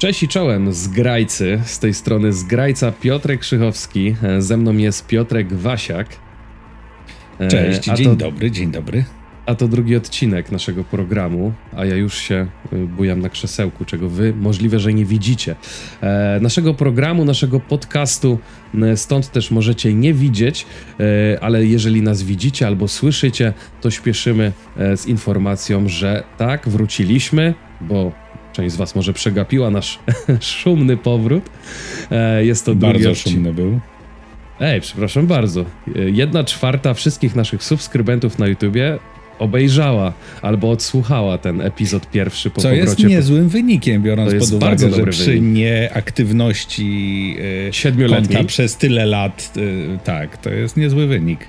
Cześć i czołem z Grajcy, z tej strony z Grajca Piotrek Krzychowski, e, ze mną jest Piotrek Wasiak. E, Cześć, dzień to, dobry, dzień dobry. A to drugi odcinek naszego programu, a ja już się e, bujam na krzesełku, czego wy możliwe, że nie widzicie. Naszego programu, naszego podcastu, stąd też możecie nie widzieć, ale jeżeli nas widzicie albo słyszycie, to śpieszymy z informacją, że tak, wróciliśmy, bo Część z Was może przegapiła nasz szumny powrót. E, jest to Bardzo szumny był. Ej, przepraszam bardzo. E, jedna czwarta wszystkich naszych subskrybentów na YouTubie obejrzała albo odsłuchała ten epizod pierwszy po Co powrocie. jest niezłym wynikiem, biorąc pod uwagę, że przy wynik. nieaktywności yy, konta przez tyle lat, yy, tak, to jest niezły wynik.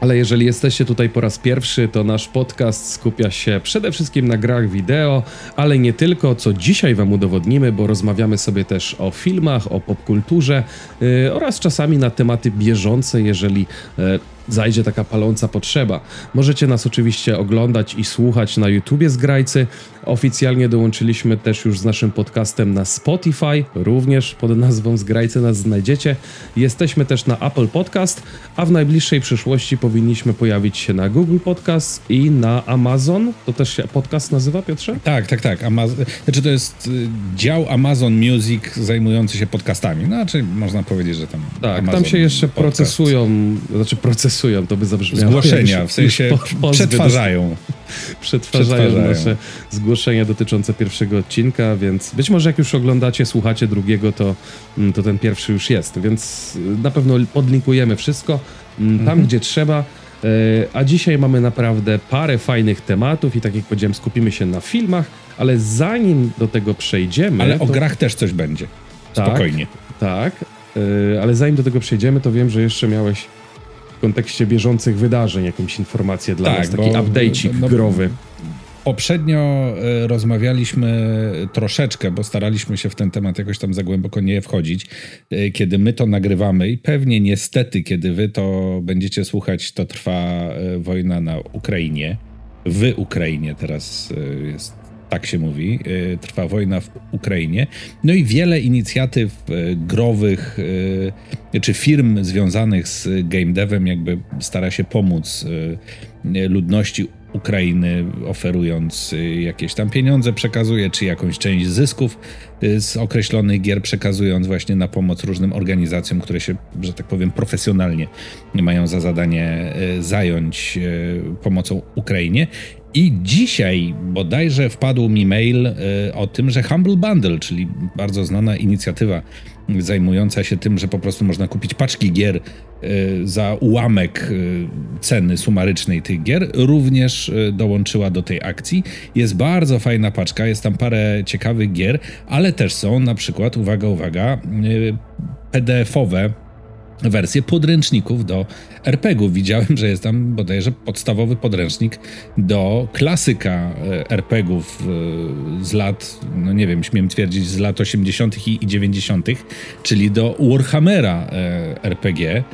Ale jeżeli jesteście tutaj po raz pierwszy, to nasz podcast skupia się przede wszystkim na grach wideo, ale nie tylko, co dzisiaj Wam udowodnimy, bo rozmawiamy sobie też o filmach, o popkulturze yy, oraz czasami na tematy bieżące, jeżeli yy, zajdzie taka paląca potrzeba. Możecie nas oczywiście oglądać i słuchać na YouTubie z Grajcy. Oficjalnie dołączyliśmy też już z naszym podcastem na Spotify, również pod nazwą Zgrajcy nas znajdziecie. Jesteśmy też na Apple Podcast, a w najbliższej przyszłości powinniśmy pojawić się na Google Podcast i na Amazon. To też się podcast nazywa, Piotrze? Tak, tak, tak. Amazon, znaczy to jest y, dział Amazon Music zajmujący się podcastami. No, znaczy można powiedzieć, że tam Tak, Amazon tam się jeszcze podcast. procesują, znaczy procesują, to by zabrzmiało. Zgłoszenia, w sensie przetwarzają. przetwarzają. Przetwarzają nasze zgłoszenia dotyczące pierwszego odcinka, więc być może jak już oglądacie, słuchacie drugiego, to, mm, to ten pierwszy już jest, więc y, na pewno podlinkujemy wszystko mm, tam, mhm. gdzie trzeba. E, a dzisiaj mamy naprawdę parę fajnych tematów i tak jak powiedziałem, skupimy się na filmach, ale zanim do tego przejdziemy. Ale o grach też coś będzie. Tak, Spokojnie. Tak, e, ale zanim do tego przejdziemy, to wiem, że jeszcze miałeś w kontekście bieżących wydarzeń jakąś informację dla tak, nas, taki update'ik no, growy. Poprzednio e, rozmawialiśmy troszeczkę, bo staraliśmy się w ten temat jakoś tam za głęboko nie wchodzić, e, kiedy my to nagrywamy i pewnie niestety, kiedy wy to będziecie słuchać, to trwa e, wojna na Ukrainie. W Ukrainie teraz jest tak się mówi, trwa wojna w Ukrainie. No i wiele inicjatyw growych czy firm związanych z game devem jakby stara się pomóc ludności Ukrainy, oferując y, jakieś tam pieniądze, przekazuje, czy jakąś część zysków y, z określonych gier, przekazując właśnie na pomoc różnym organizacjom, które się, że tak powiem, profesjonalnie mają za zadanie y, zająć pomocą Ukrainie. I dzisiaj bodajże wpadł mi mail o tym, że Humble Bundle, czyli bardzo znana inicjatywa zajmująca się tym, że po prostu można kupić paczki gier y, za ułamek y, ceny sumarycznej tych gier, również dołączyła do tej akcji. Jest bardzo fajna paczka, jest tam parę ciekawych gier, ale też są na przykład, uwaga, uwaga, PDF-owe wersje podręczników do RPG-ów. Widziałem, że jest tam bodajże podstawowy podręcznik do klasyka e, RPG-ów e, z lat, no nie wiem, śmiem twierdzić, z lat 80. i 90., czyli do Warhammera e, RPG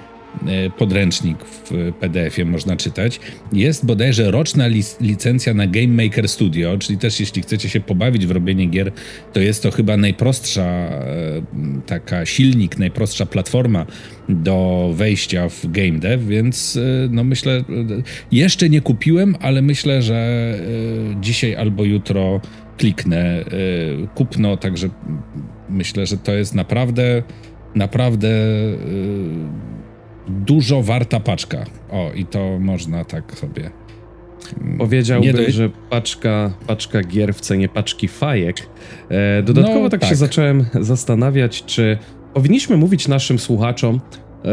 podręcznik w PDF-ie można czytać. Jest bodajże roczna licencja na Game Maker Studio, czyli też jeśli chcecie się pobawić w robienie gier, to jest to chyba najprostsza e, taka silnik, najprostsza platforma do wejścia w game dev, więc e, no myślę, jeszcze nie kupiłem, ale myślę, że dzisiaj albo jutro kliknę kupno, także myślę, że to jest naprawdę naprawdę dużo warta paczka. O, i to można tak sobie. Powiedziałbym, do... że paczka, paczka gier w cenie paczki fajek. E, dodatkowo no, tak, tak, się zacząłem zastanawiać, czy powinniśmy mówić naszym słuchaczom, e,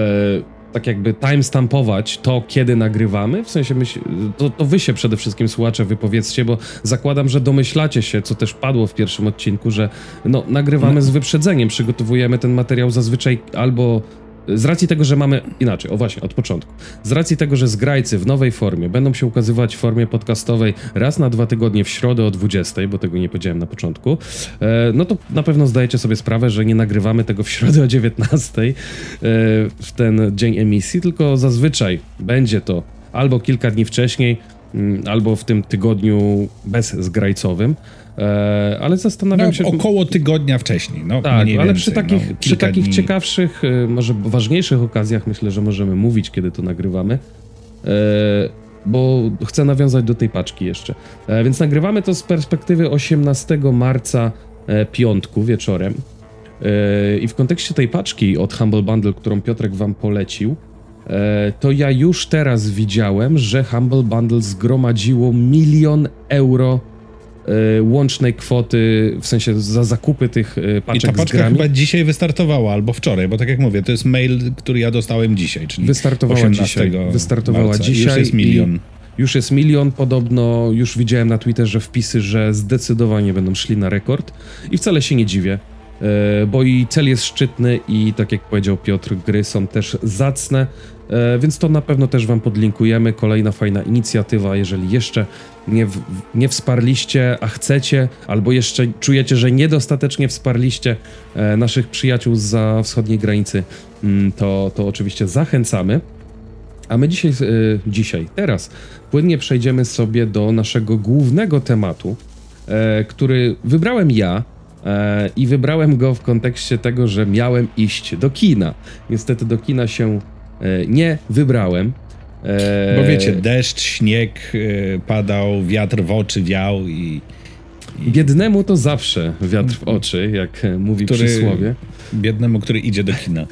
tak jakby timestampować to, kiedy nagrywamy? W sensie, myśl, to, to wy się przede wszystkim, słuchacze, wypowiedzcie, bo zakładam, że domyślacie się, co też padło w pierwszym odcinku, że no, nagrywamy no. z wyprzedzeniem, przygotowujemy ten materiał zazwyczaj albo z racji tego, że mamy inaczej, o właśnie, od początku. Z racji tego, że zgrajcy w nowej formie będą się ukazywać w formie podcastowej raz na dwa tygodnie w środę o 20, bo tego nie powiedziałem na początku, e, no to na pewno zdajecie sobie sprawę, że nie nagrywamy tego w środę o 19 e, w ten dzień emisji, tylko zazwyczaj będzie to albo kilka dni wcześniej, mm, albo w tym tygodniu bezzgrajcowym. E, ale zastanawiam no, się... Około tygodnia wcześniej, no Tak, ale więcej, przy takich, no, przy takich ciekawszych, e, może ważniejszych okazjach myślę, że możemy mówić, kiedy to nagrywamy. E, bo chcę nawiązać do tej paczki jeszcze. E, więc nagrywamy to z perspektywy 18 marca piątku wieczorem. I w kontekście tej paczki od Humble Bundle, którą Piotrek wam polecił, to ja już teraz widziałem, że Humble Bundle zgromadziło milion euro łącznej kwoty, w sensie za zakupy tych paczek I ta paczka chyba dzisiaj wystartowała, albo wczoraj, bo tak jak mówię, to jest mail, który ja dostałem dzisiaj, czyli Wystartowała dzisiaj. Wystartowała marca. dzisiaj. Już jest milion. Już jest milion, podobno już widziałem na Twitterze wpisy, że zdecydowanie będą szli na rekord i wcale się nie dziwię, e, bo i cel jest szczytny i tak jak powiedział Piotr, gry są też zacne, e, więc to na pewno też wam podlinkujemy. Kolejna fajna inicjatywa, jeżeli jeszcze nie, w, nie wsparliście, a chcecie, albo jeszcze czujecie, że niedostatecznie wsparliście e, naszych przyjaciół za wschodniej granicy, mm, to, to oczywiście zachęcamy. A my dzisiaj, dzisiaj, teraz płynnie przejdziemy sobie do naszego głównego tematu, e, który wybrałem ja. E, I wybrałem go w kontekście tego, że miałem iść do kina. Niestety do kina się e, nie wybrałem. Bo wiecie, deszcz, śnieg padał, wiatr w oczy wiał i. i... Biednemu to zawsze wiatr w oczy, jak mówi który, przysłowie. Biednemu, który idzie do kina.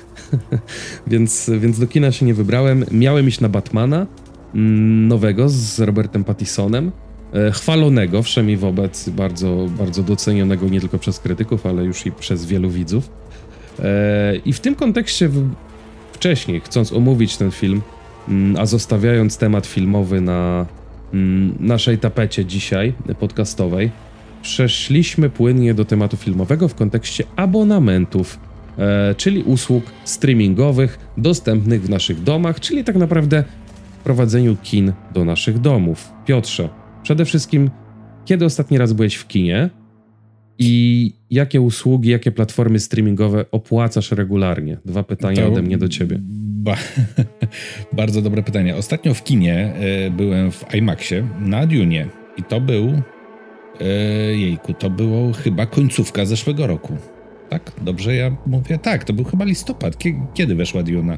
więc, więc do kina się nie wybrałem. Miałem iść na Batmana, Mm, nowego z Robertem Pattisonem, e, chwalonego wszemi wobec, bardzo, bardzo docenionego nie tylko przez krytyków, ale już i przez wielu widzów. E, I w tym kontekście wcześniej, chcąc omówić ten film, a zostawiając temat filmowy na mm, naszej tapecie dzisiaj podcastowej, przeszliśmy płynnie do tematu filmowego w kontekście abonamentów, e, czyli usług streamingowych dostępnych w naszych domach, czyli tak naprawdę wprowadzeniu kin do naszych domów. Piotrze, przede wszystkim, kiedy ostatni raz byłeś w kinie i jakie usługi, jakie platformy streamingowe opłacasz regularnie? Dwa pytania to ode mnie do ciebie. Ba bardzo dobre pytanie. Ostatnio w kinie y, byłem w IMAXie na Dune i to był y, jejku, to było chyba końcówka zeszłego roku. Tak? Dobrze ja mówię? Tak, to był chyba listopad. Kiedy weszła Duna?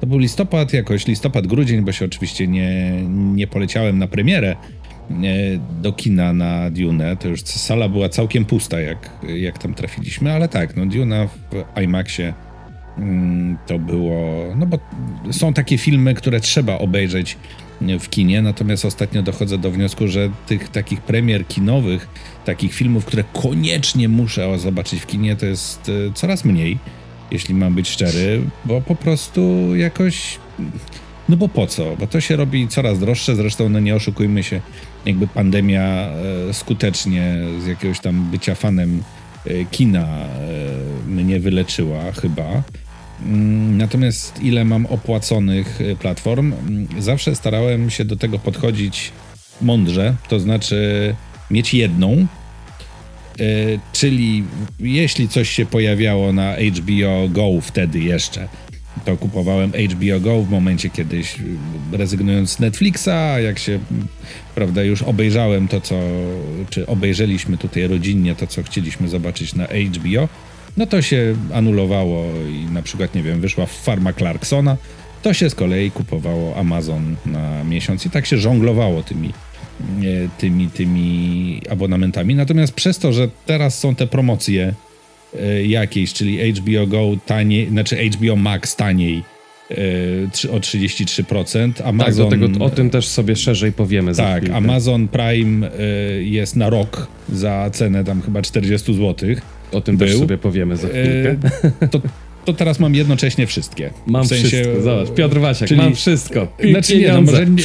To był listopad, jakoś listopad, grudzień, bo się oczywiście nie, nie poleciałem na premierę do kina na Dune. To już sala była całkiem pusta, jak, jak tam trafiliśmy, ale tak, no Duna w IMAXie to było, no bo są takie filmy, które trzeba obejrzeć w kinie, natomiast ostatnio dochodzę do wniosku, że tych takich premier kinowych, takich filmów, które koniecznie muszę zobaczyć w kinie, to jest e, coraz mniej jeśli mam być szczery, bo po prostu jakoś. No bo po co? Bo to się robi coraz droższe, zresztą no nie oszukujmy się, jakby pandemia e, skutecznie z jakiegoś tam bycia fanem e, kina mnie wyleczyła chyba. Mm, natomiast ile mam opłaconych platform, mm, zawsze starałem się do tego podchodzić mądrze, to znaczy mieć jedną, E, czyli jeśli coś się pojawiało na HBO Go wtedy jeszcze, to kupowałem HBO Go w momencie kiedyś rezygnując z Netflixa, jak się prawda już obejrzałem to co, czy obejrzeliśmy tutaj rodzinnie to co chcieliśmy zobaczyć na HBO, no to się anulowało i na przykład nie wiem, wyszła farma Clarksona, to się z kolei kupowało Amazon na miesiąc i tak się żonglowało tymi tymi, tymi abonamentami. Natomiast przez to, że teraz są te promocje e, jakieś, czyli HBO Go taniej, znaczy HBO Max taniej e, o 33%. Amazon, tak, do tego, o tym też sobie szerzej powiemy tak, Amazon Prime e, jest na rok za cenę tam chyba 40 zł. O tym Był. też sobie powiemy za chwilkę. To, to teraz mam jednocześnie wszystkie. Mam w sensie, wszystko, zobacz, Piotr Wasiak, czyli, mam wszystko. I znaczy nie, no może nie...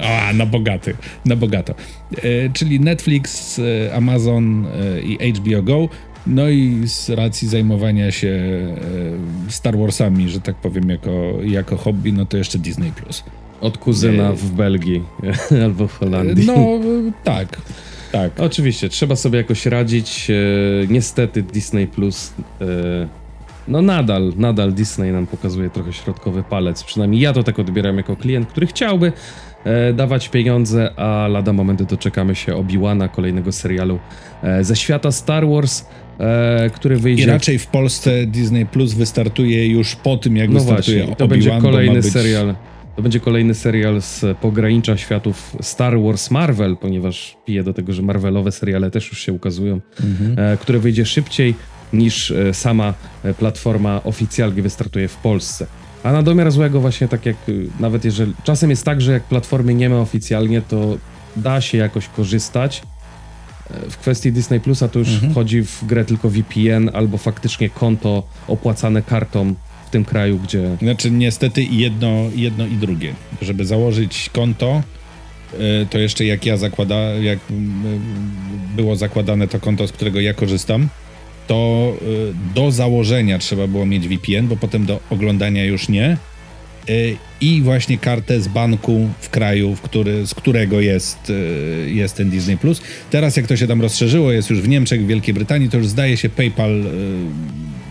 A, na bogaty, na bogato. E, czyli Netflix, e, Amazon e, i HBO Go. No i z racji zajmowania się e, Star Warsami, że tak powiem, jako, jako hobby, no to jeszcze Disney+. Plus. Od kuzyna w Belgii albo w Holandii. No, tak. Tak. Oczywiście, trzeba sobie jakoś radzić. E, niestety Disney Plus. E, no nadal, nadal Disney nam pokazuje trochę środkowy palec. Przynajmniej ja to tak odbieram jako klient, który chciałby e, dawać pieniądze, a lada momenty doczekamy się Obi-Wana, kolejnego serialu e, ze świata Star Wars, e, który wyjdzie... I raczej w Polsce Disney Plus wystartuje już po tym, jak no wystartuje właśnie, to będzie kolejny być... serial. To będzie kolejny serial z pogranicza światów Star Wars Marvel, ponieważ pije do tego, że Marvelowe seriale też już się ukazują, mhm. e, które wyjdzie szybciej niż e, sama e, platforma oficjalnie wystartuje w Polsce. A na domiar złego właśnie tak jak, nawet jeżeli, czasem jest tak, że jak platformy nie ma oficjalnie, to da się jakoś korzystać. W kwestii Disney Plusa to już mhm. wchodzi w grę tylko VPN albo faktycznie konto opłacane kartą tym kraju, gdzie... Znaczy niestety jedno, jedno i drugie. Żeby założyć konto, to jeszcze jak ja zakłada, jak było zakładane to konto, z którego ja korzystam, to y, do założenia trzeba było mieć VPN, bo potem do oglądania już nie. Y, I właśnie kartę z banku w kraju, w który, z którego jest, jest ten Disney Plus. Teraz, jak to się tam rozszerzyło, jest już w Niemczech, w Wielkiej Brytanii, to już zdaje się PayPal,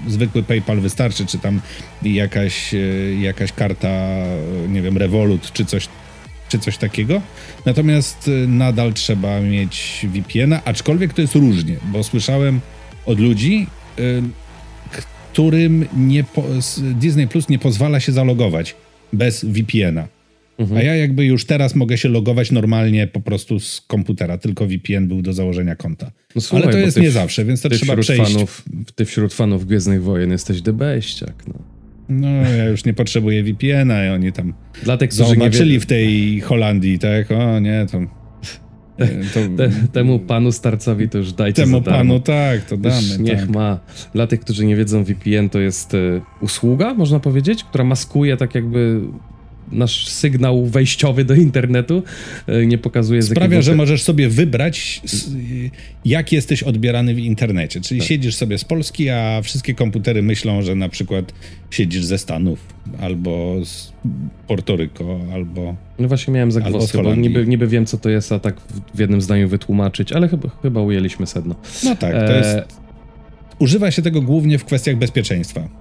zwykły PayPal wystarczy, czy tam jakaś, jakaś karta, nie wiem, Revolut, czy coś, czy coś takiego. Natomiast nadal trzeba mieć VPN-a, aczkolwiek to jest różnie, bo słyszałem od ludzi, którym nie Disney Plus nie pozwala się zalogować bez VPN-a. Mhm. A ja jakby już teraz mogę się logować normalnie po prostu z komputera, tylko VPN był do założenia konta. No słuchaj, Ale to jest nie w, zawsze, więc to trzeba przejść. Fanów, ty wśród fanów Gwiezdnych Wojen jesteś debeściak, no. No, ja już nie potrzebuję VPN-a i oni tam Dla tych, zobaczyli w tej Holandii, tak? O nie, to te, te, temu panu starcowi to już dajcie Temu panu tak, to damy. niech tak. ma. Dla tych, którzy nie wiedzą, VPN to jest y, usługa, można powiedzieć, która maskuje tak jakby nasz sygnał wejściowy do internetu e, nie pokazuje... Sprawia, że możesz sobie wybrać, jak jesteś odbierany w internecie. Czyli tak. siedzisz sobie z Polski, a wszystkie komputery myślą, że na przykład siedzisz ze Stanów, albo z Portoryko, albo... No właśnie miałem zagłosy, bo niby, niby wiem, co to jest, a tak w jednym zdaniu wytłumaczyć, ale chyba, chyba ujęliśmy sedno. No tak, to jest... E... Używa się tego głównie w kwestiach bezpieczeństwa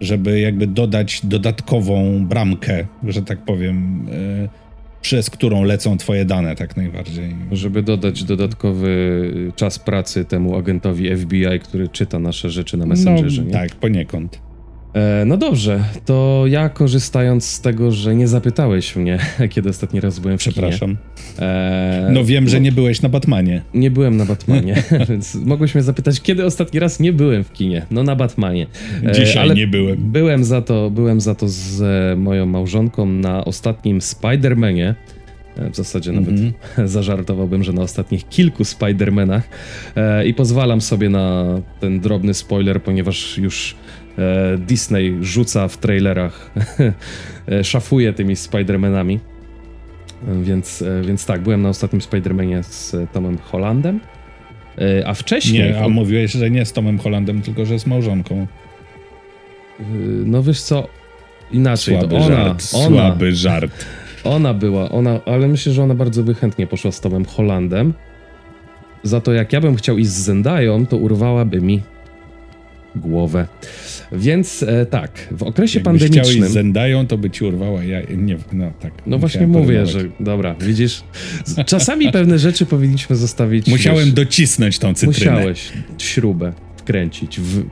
żeby jakby dodać dodatkową bramkę, że tak powiem, yy, przez którą lecą twoje dane tak najbardziej. Żeby dodać dodatkowy czas pracy temu agentowi FBI, który czyta nasze rzeczy na Messengerze. No, nie? Tak, poniekąd. E, no dobrze, to ja korzystając z tego, że nie zapytałeś mnie, kiedy ostatni raz byłem w Przepraszam. E, no wiem, że nie byłeś na Batmanie. Nie byłem na Batmanie, więc mogłeś mnie zapytać, kiedy ostatni raz nie byłem w kinie. No na Batmanie. E, Dzisiaj ale nie byłem. Byłem za to, byłem za to z moją małżonką na ostatnim Spider-Manie. E, w zasadzie nawet mm -hmm. zażartowałbym, że na ostatnich kilku Spider-Manach. I pozwalam sobie na ten drobny spoiler, ponieważ już Disney rzuca w trailerach, e, szafuje tymi Spider-Manami. E, więc, więc tak, byłem na ostatnim Spider-Manie z Tomem Hollandem. A wcześniej. Nie, a mówiłeś, że nie z Tomem Hollandem, tylko że z małżonką. No wiesz co, inaczej. Słaby ona, żart, ona, słaby żart. Ona była, ona, ale myślę, że ona bardzo wychętnie poszła z Tomem Hollandem. Za to jak ja bym chciał iść z Zendają, to urwałaby mi głowę. Więc e, tak, w okresie Jakbyś pandemicznym... z Zendają, to by ci urwała ja, nie, no tak. No właśnie mówię, że dobra, widzisz, czasami pewne rzeczy powinniśmy zostawić... Musiałem wiesz, docisnąć tą cytrynę. Musiałeś śrubę wkręcić w...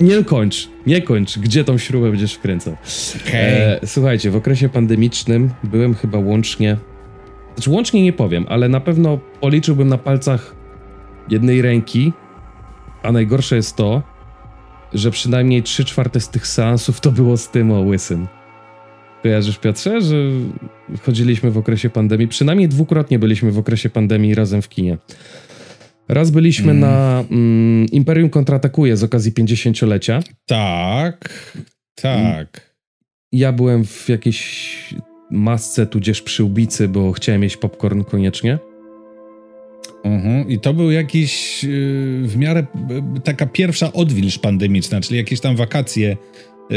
Nie kończ, nie kończ, gdzie tą śrubę będziesz wkręcał. Okay. E, słuchajcie, w okresie pandemicznym byłem chyba łącznie... Znaczy łącznie nie powiem, ale na pewno policzyłbym na palcach jednej ręki, a najgorsze jest to, że przynajmniej 3 czwarte z tych seansów to było z tym o łysym. Kojarzysz, Piotrze, że chodziliśmy w okresie pandemii? Przynajmniej dwukrotnie byliśmy w okresie pandemii razem w kinie. Raz byliśmy mm. na mm, Imperium kontratakuje z okazji 50-lecia. Tak, tak. Ja byłem w jakiejś masce, tudzież przyłbicy, bo chciałem jeść popcorn koniecznie. Mhm. I to był jakiś yy, w miarę yy, taka pierwsza odwilż pandemiczna, czyli jakieś tam wakacje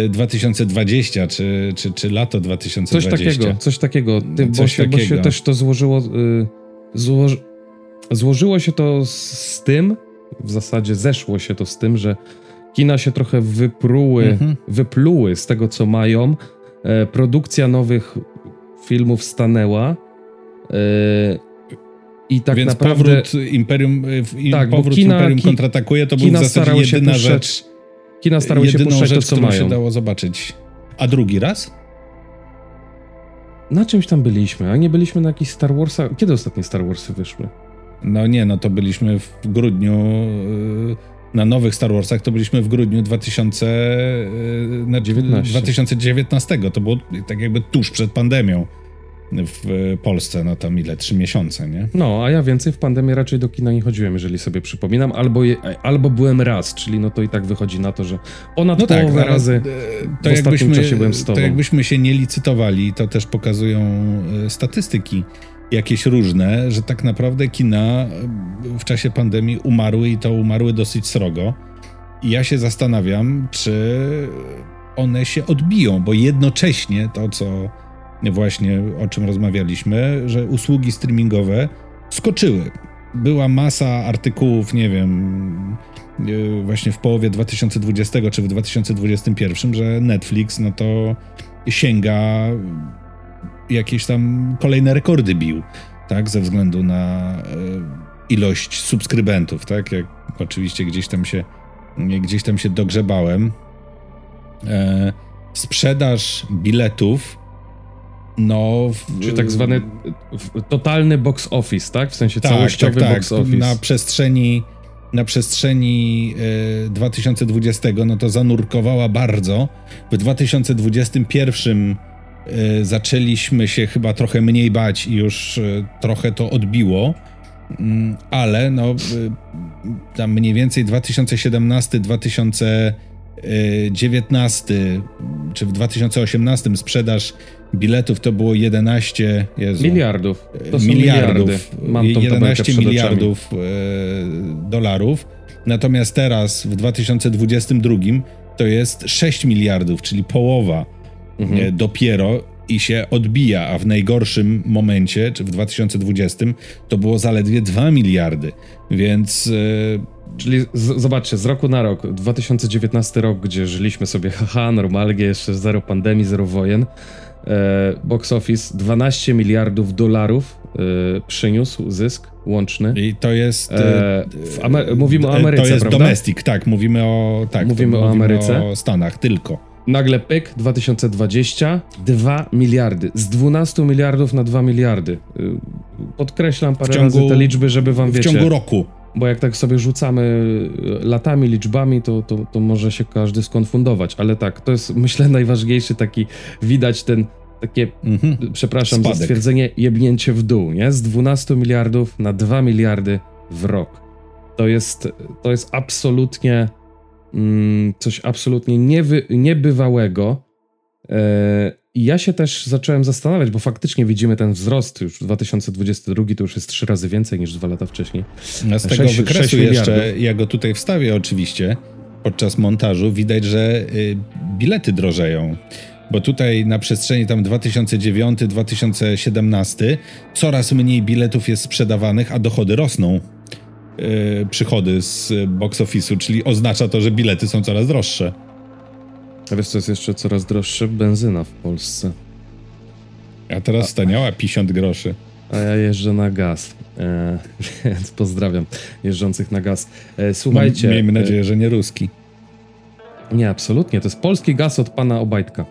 2020 y, czy, czy, czy lato 2020. Coś takiego, coś takiego. Ty, coś bo, się, takiego. bo się też to złożyło. Yy, złoży, złożyło się to z tym, w zasadzie zeszło się to z tym, że kina się trochę wypruły, mhm. wypluły z tego, co mają. E, produkcja nowych filmów stanęła. Yy, i tak Więc naprawdę... powrót Imperium, tak, powrót kina, Imperium kontratakuje to był w zasadzie jedyna rzecz. Kina starały się puszczać rzecz, to, co mają. się dało zobaczyć. A drugi raz? Na czymś tam byliśmy, a nie byliśmy na jakichś Star Warsach. Kiedy ostatnie Star Warsy wyszły? No nie, no to byliśmy w grudniu. Yy, na nowych Star Warsach to byliśmy w grudniu 2019. 2019. To było tak jakby tuż przed pandemią w Polsce, no tam ile, trzy miesiące, nie? No, a ja więcej w pandemii raczej do kina nie chodziłem, jeżeli sobie przypominam, albo, je, albo byłem raz, czyli no to i tak wychodzi na to, że ponad no tak, połowę razy e, to w ostatnim czasie byłem z tobą. To jakbyśmy się nie licytowali, to też pokazują e, statystyki jakieś różne, że tak naprawdę kina e, w czasie pandemii umarły i to umarły dosyć srogo. I ja się zastanawiam, czy one się odbiją, bo jednocześnie to, co właśnie o czym rozmawialiśmy, że usługi streamingowe skoczyły. Była masa artykułów, nie wiem, e, właśnie w połowie 2020 czy w 2021, że Netflix no to sięga jakieś tam kolejne rekordy bił, tak, ze względu na e, ilość subskrybentów, tak, jak oczywiście gdzieś tam się gdzieś tam się dogrzebałem. E, sprzedaż biletów no. W, Czy tak zwany totalny box office, tak? W sensie tak, całościowy tak, tak. box office. Na przestrzeni, na przestrzeni y, 2020 no to zanurkowała bardzo. W 2021 y, zaczęliśmy się chyba trochę mniej bać i już y, trochę to odbiło. Mm, ale no, y, tam mniej więcej 2017, 2019 czy w 2018 sprzedaż biletów to było 11 Jezu, miliardów. To miliardów. Mam 11 miliardów e, dolarów. Natomiast teraz w 2022 to jest 6 miliardów, czyli połowa mhm. E, dopiero i się odbija, a w najgorszym momencie, czy w 2020, to było zaledwie 2 miliardy. Więc. E, czyli z, zobaczcie, z roku na rok, 2019 rok, gdzie żyliśmy sobie, haha, normalnie, jeszcze zero pandemii, zero wojen E, box office 12 miliardów dolarów e, przyniósł zysk łączny. I to jest. E, Amer- mówimy o Ameryce. To jest prawda? domestic, tak. Mówimy o. Tak, mówimy o mówimy Ameryce. O Stanach tylko. Nagle pyk 2020 2 miliardy. Z 12 miliardów na 2 miliardy. Podkreślam parę ciągu, razy te liczby, żeby wam w wiecie. W ciągu roku. Bo jak tak sobie rzucamy latami, liczbami, to, to, to może się każdy skonfundować. Ale tak, to jest myślę najważniejszy taki, widać ten takie, mhm. przepraszam Spadek. za stwierdzenie, jebnięcie w dół, nie? Z 12 miliardów na 2 miliardy w rok. To jest, to jest absolutnie mm, coś absolutnie niewy, niebywałego. E, I ja się też zacząłem zastanawiać, bo faktycznie widzimy ten wzrost już 2022 to już jest trzy razy więcej niż dwa lata wcześniej. No z tego 6, wykresu 6 jeszcze, ja go tutaj wstawię oczywiście podczas montażu, widać, że y, bilety drożeją bo tutaj na przestrzeni tam 2009-2017 coraz mniej biletów jest sprzedawanych, a dochody rosną. Yy, przychody z box office'u, czyli oznacza to, że bilety są coraz droższe. A wiesz, co jest jeszcze coraz droższe? Benzyna w Polsce. A teraz a, staniała 50 groszy. A ja jeżdżę na gaz, e, więc pozdrawiam jeżdżących na gaz. E, słuchajcie... No, miejmy nadzieję, e, że nie ruski. Nie, absolutnie. To jest polski gaz od pana Obajtka.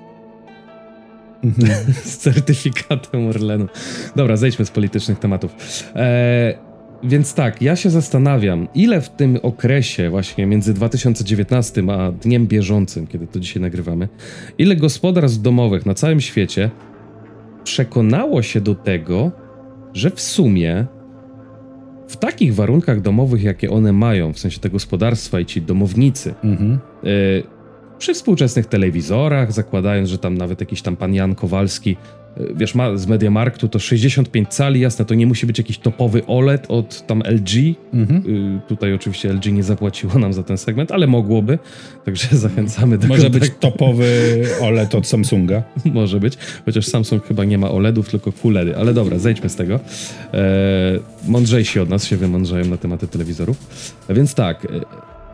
z certyfikatem Orlenu. Dobra, zejdźmy z politycznych tematów. E, więc tak, ja się zastanawiam, ile w tym okresie, właśnie między 2019 a dniem bieżącym, kiedy to dzisiaj nagrywamy, ile gospodarstw domowych na całym świecie przekonało się do tego, że w sumie w takich warunkach domowych, jakie one mają, w sensie te gospodarstwa i ci domownicy, mhm. y przy współczesnych telewizorach, zakładając, że tam nawet jakiś tam pan Jan Kowalski, wiesz, ma z Mediamarktu to 65 cali, jasne, to nie musi być jakiś topowy OLED od tam LG. Mhm. Y, tutaj oczywiście LG nie zapłaciło nam za ten segment, ale mogłoby, także zachęcamy do Może kontaktu. być topowy OLED od Samsunga. Może być, chociaż Samsung chyba nie ma OLEDów, tylko QLEDy, ale dobra, zejdźmy z tego. E, mądrzejsi od nas się wymądrzają na tematy telewizorów. A więc tak, e,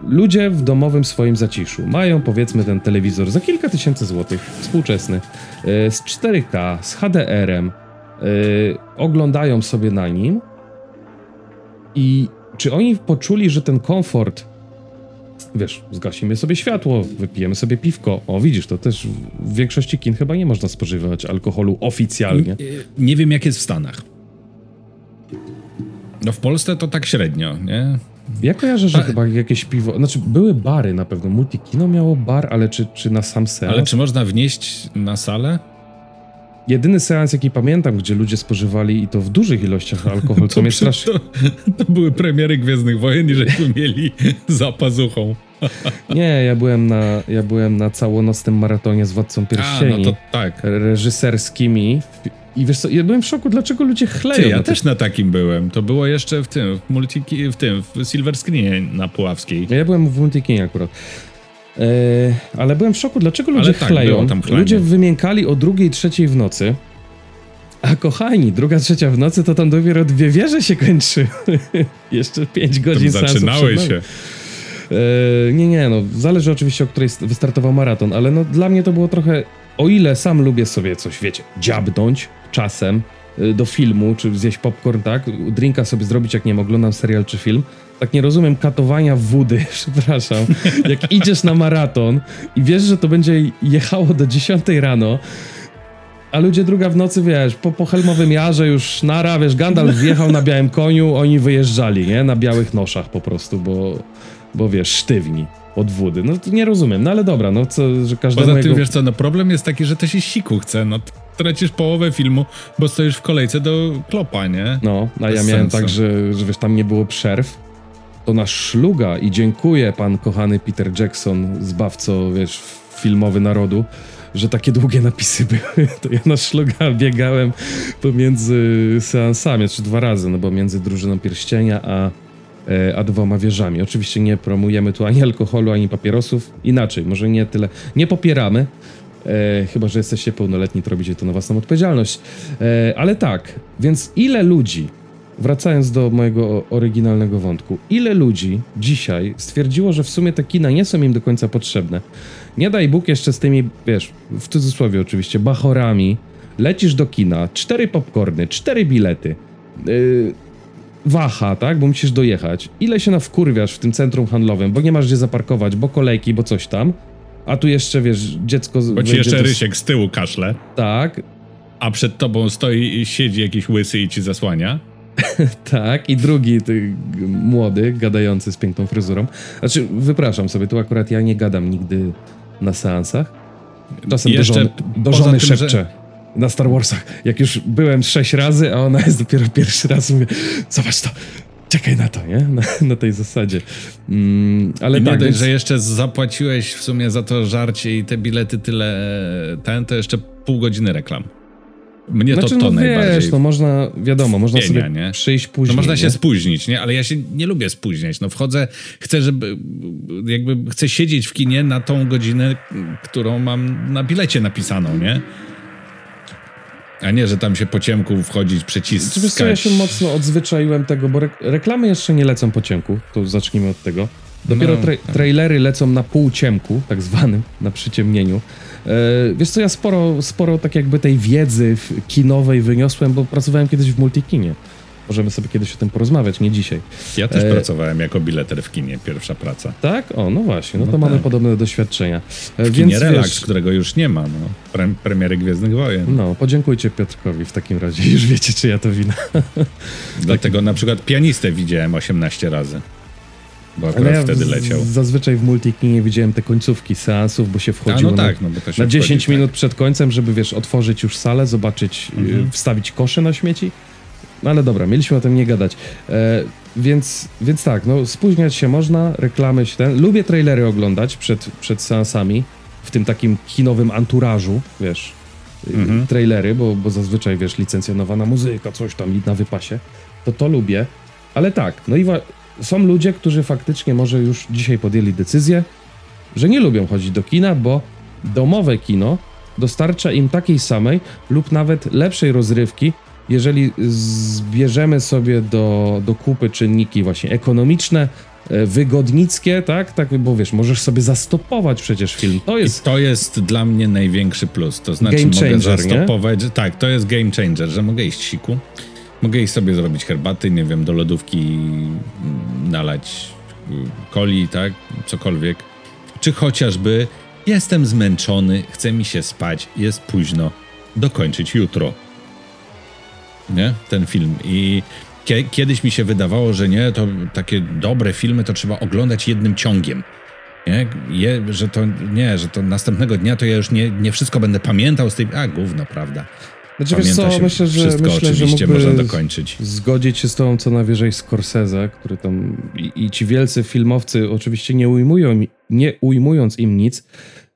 ludzie w domowym swoim zaciszu mają powiedzmy ten telewizor za kilka tysięcy złotych, współczesny, yy, z 4K, z HDR-em, yy, oglądają sobie na nim i czy oni poczuli, że ten komfort wiesz, zgasimy sobie światło, wypijemy sobie piwko. O, widzisz, to też w większości kin chyba nie można spożywać alkoholu oficjalnie. Nie, nie wiem, jak jest w Stanach. No w Polsce to tak średnio, nie? Ja kojarzę, że A... chyba jakieś piwo, znaczy były bary na pewno, Multikino miało bar, ale czy, czy na sam seans? Ale czy można wnieść na salę? Jedyny seans, jaki pamiętam, gdzie ludzie spożywali i to w dużych ilościach alkohol, co mnie strasznie... To, to, były premiery Gwiezdnych Wojen i żeśmy mieli za pazuchą. Nie, ja byłem na, ja byłem na całonocnym maratonie z Władcą Pierścieni. A, no to tak. Reżyserskimi. I wiesz co, ja byłem w szoku, dlaczego ludzie chleją. Ty, ja też na takim byłem. To było jeszcze w tym, w, multiki, w tym, w Silver Screenie na Puławskiej. Ja byłem w Multikinie akurat. Eee, ale byłem w szoku, dlaczego ludzie tak, chleją. Ludzie wymiękali o drugiej, trzeciej w nocy. A kochani, druga, trzecia w nocy to tam dopiero dwie wieże się kończy. Jeszcze pięć godzin Zaczynały się. Eee, nie, nie, no zależy oczywiście, o której wystartował maraton, ale no dla mnie to było trochę, o ile sam lubię sobie coś, wiecie, dziabnąć czasem y, do filmu, czy zjeść popcorn, tak, drinka sobie zrobić, jak nie wiem, oglądam serial czy film, tak nie rozumiem katowania wody, przepraszam, jak idziesz na maraton i wiesz, że to będzie jechało do 10 rano, a ludzie druga w nocy, wiesz, po, po Helmowym Jarze już nara, wiesz, Gandalf wjechał na białym koniu, oni wyjeżdżali, nie? Na białych noszach po prostu, bo, bo wiesz, sztywni od wody. No to nie rozumiem, no ale dobra, no co, że każdemu Poza tym, jego... wiesz co, no problem jest taki, że to się siku chce, no tracisz połowę filmu, bo stoisz w kolejce do klopa, nie? No, a ja miałem sensu. tak, że, że wiesz, tam nie było przerw, to nasz szluga i dziękuję pan kochany Peter Jackson, zbawco, wiesz, filmowy narodu, że takie długie napisy były. To ja na szluga biegałem pomiędzy seansami, czy dwa razy, no bo między drużyną pierścienia a, e, a dwoma wieżami. Oczywiście nie promujemy tu ani alkoholu, ani papierosów. Inaczej, może nie tyle. Nie popieramy, E, chyba, że jesteście pełnoletni, to robicie to na własną odpowiedzialność. E, ale tak, więc ile ludzi wracając do mojego oryginalnego wątku, ile ludzi dzisiaj stwierdziło, że w sumie te kina nie są im do końca potrzebne? Nie daj Bóg jeszcze z tymi, wiesz, w cudzysłowie oczywiście, bachorami, lecisz do kina, cztery popcorny, cztery bilety, yy, waha, tak, bo musisz dojechać. Ile się na wkurwiasz w tym centrum handlowym, bo nie masz gdzie zaparkować, bo kolejki, bo coś tam. A tu jeszcze, wiesz, dziecko... Bo ci jeszcze do... Rysiek z tyłu kaszle. Tak. A przed tobą stoi i siedzi jakiś łysy i ci zasłania. tak, i drugi ty, młody, gadający z piękną fryzurą. Znaczy, wypraszam sobie, tu akurat ja nie gadam nigdy na seansach. Czasem Jeszcze do żony, do żony tym, szepczę. Że... Na Star Warsach. Jak już byłem sześć razy, a ona jest dopiero pierwszy raz, mówię, zobacz to, czekaj na to, nie? Na, na tej zasadzie. Mm, ale I tak, więc... że jeszcze zapłaciłeś w sumie za to żarcie i te bilety tyle ten, to jeszcze pół godziny reklam. Mnie znaczy, to, to no, najbardziej. Wiesz, no można, wiadomo, można Pienia, sobie nie? przyjść później. No można się nie? spóźnić, nie? Ale ja się nie lubię spóźniać. No wchodzę, chcę, żeby jakby chcę siedzieć w kinie na tą godzinę, którą mam na bilecie napisaną, nie? A nie, że tam się po ciemku wchodzić, przyciskać. Wiesz co, ja się mocno odzwyczaiłem tego, bo re reklamy jeszcze nie lecą po ciemku, to zacznijmy od tego. Dopiero no, tra tak. trailery lecą na półciemku, tak zwanym, na przyciemnieniu. E, wiesz co, ja sporo, sporo tak jakby tej wiedzy kinowej wyniosłem, bo pracowałem kiedyś w multikinie. Możemy sobie kiedyś o tym porozmawiać, nie dzisiaj. Ja też e... pracowałem jako bileter w kinie, pierwsza praca. Tak? O, no właśnie, no, no to tak. mamy podobne doświadczenia. E, w Więc, kinie Relax, wiesz... którego już nie ma, no. Pre premiery Gwiezdnych Wojen. No, podziękujcie Piotrkowi w takim razie, już wiecie, czy ja to wina. Dlatego na przykład pianistę widziałem 18 razy. Bo akurat ja wtedy leciał. Zazwyczaj w multikinie widziałem te końcówki seansów, bo się wchodziło no tak, na, no na 10 minut tak. przed końcem, żeby wiesz, otworzyć już salę, zobaczyć, y, mhm. wstawić kosze na śmieci. No ale dobra, mieliśmy o tym nie gadać. E, więc, więc tak, no spóźniać się można, reklamy się ten. Lubię trailery oglądać przed, przed seansami, w tym takim kinowym anturażu, wiesz, y, mhm. trailery, bo, bo zazwyczaj, wiesz, licencjonowana muzyka, coś tam na wypasie, to to lubię. Ale tak, no i są ludzie, którzy faktycznie może już dzisiaj podjęli decyzję, że nie lubią chodzić do kina, bo domowe kino dostarcza im takiej samej lub nawet lepszej rozrywki, jeżeli zbierzemy sobie do, do kupy czynniki właśnie ekonomiczne e, wygodnickie, tak? tak? Bo wiesz, możesz sobie zastopować przecież film. To jest... I to jest dla mnie największy plus. To znaczy game changer, mogę zastopować... Nie? Tak, to jest game changer, że mogę iść siku, mogę iść sobie zrobić herbaty, nie wiem, do lodówki mm, nalać mm, coli, tak? Cokolwiek. Czy chociażby jestem zmęczony, chce mi się spać, jest późno, dokończyć jutro. Nie? Ten film. I Kiedyś mi się wydawało, że nie, to takie dobre filmy to trzeba oglądać jednym ciągiem. Nie? Je, że to nie, że to następnego dnia to ja już nie, nie wszystko będę pamiętał z tej. A, gówno, prawda. Znaczy, wiesz co, myślę, że, wszystko myślę, oczywiście że można dokończyć. Zgodzić się z tą co najwyżej Scorsese, który tam. I, i ci wielcy filmowcy, oczywiście nie ujmują, nie ujmując im nic,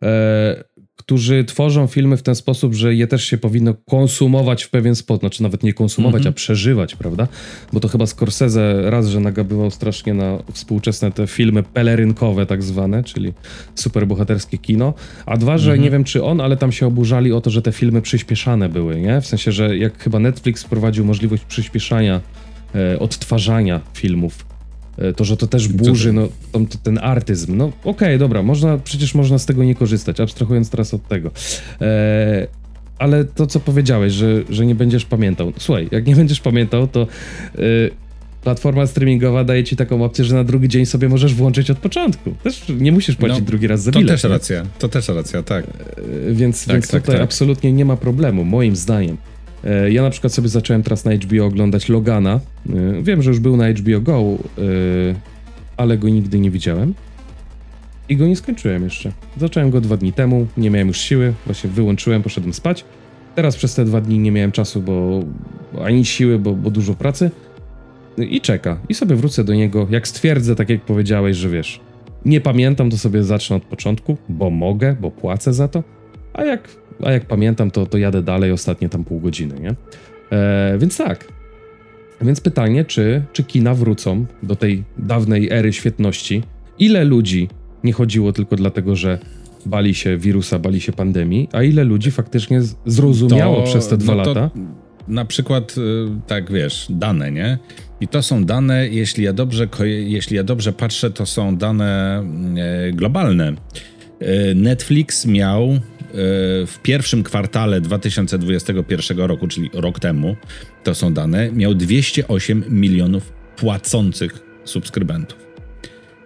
e, którzy tworzą filmy w ten sposób, że je też się powinno konsumować w pewien sposób, znaczy nawet nie konsumować, mm -hmm. a przeżywać, prawda? Bo to chyba Scorsese raz, że nagabywał strasznie na współczesne te filmy pelerynkowe tak zwane, czyli superbohaterskie kino, a dwa, że mm -hmm. nie wiem czy on, ale tam się oburzali o to, że te filmy przyspieszane były, nie? W sensie, że jak chyba Netflix wprowadził możliwość przyspieszania e, odtwarzania filmów to, że to też burzy no, ten artyzm. No okej, okay, dobra, można, przecież można z tego nie korzystać, abstrahując teraz od tego. E, ale to, co powiedziałeś, że, że nie będziesz pamiętał. Słuchaj, jak nie będziesz pamiętał, to e, platforma streamingowa daje ci taką opcję, że na drugi dzień sobie możesz włączyć od początku. Też nie musisz płacić no, drugi raz za bilet. To też racja, to też racja, tak. E, więc, tak, więc tak, tutaj tak. absolutnie nie ma problemu, moim zdaniem. E, ja na przykład sobie zacząłem teraz na HBO oglądać Logana. E, wiem, że już był na HBO Go, e, ale go nigdy nie widziałem. I go nie skończyłem jeszcze. Zacząłem go dwa dni temu, nie miałem już siły, właśnie wyłączyłem, poszedłem spać. Teraz przez te dwa dni nie miałem czasu, bo ani siły, bo, bo dużo pracy. I czeka. I sobie wrócę do niego. Jak stwierdzę, tak jak powiedziałeś, że wiesz, nie pamiętam, to sobie zacznę od początku, bo mogę, bo płacę za to. A jak a jak pamiętam, to, to jadę dalej ostatnie tam pół godziny, nie? E, więc tak. Więc pytanie, czy, czy kina wrócą do tej dawnej ery świetności? Ile ludzi nie chodziło tylko dlatego, że bali się wirusa, bali się pandemii, a ile ludzi faktycznie zrozumiało to, przez te dwa no lata? Na przykład, y, tak wiesz, dane, nie? I to są dane, jeśli ja dobrze, jeśli ja dobrze patrzę, to są dane e, globalne. E, Netflix miał w pierwszym kwartale 2021 roku, czyli rok temu, to są dane, miał 208 milionów płacących subskrybentów.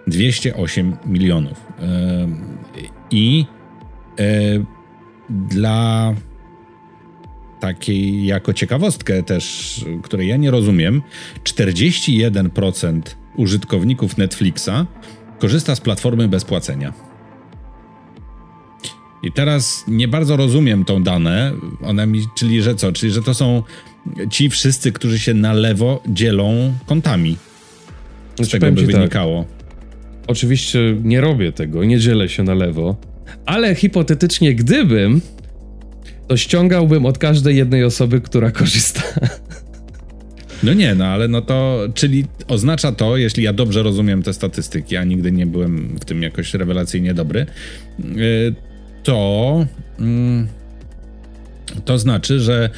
208 milionów. I e, dla takiej jako ciekawostkę też, której ja nie rozumiem, 41% użytkowników Netflixa korzysta z platformy bez płacenia. I teraz nie bardzo rozumiem tą dane, one mi, czyli że co? Czyli że to są ci wszyscy, którzy się na lewo dzielą kontami. Z znaczy, tego by tak. wynikało. Tak. Oczywiście nie robię tego, nie dzielę się na lewo, ale hipotetycznie gdybym, to ściągałbym od każdej jednej osoby, która korzysta. No nie, no ale no to, czyli oznacza to, jeśli ja dobrze rozumiem te statystyki, a nigdy nie byłem w tym jakoś rewelacyjnie dobry, yy, to mm, to znaczy, że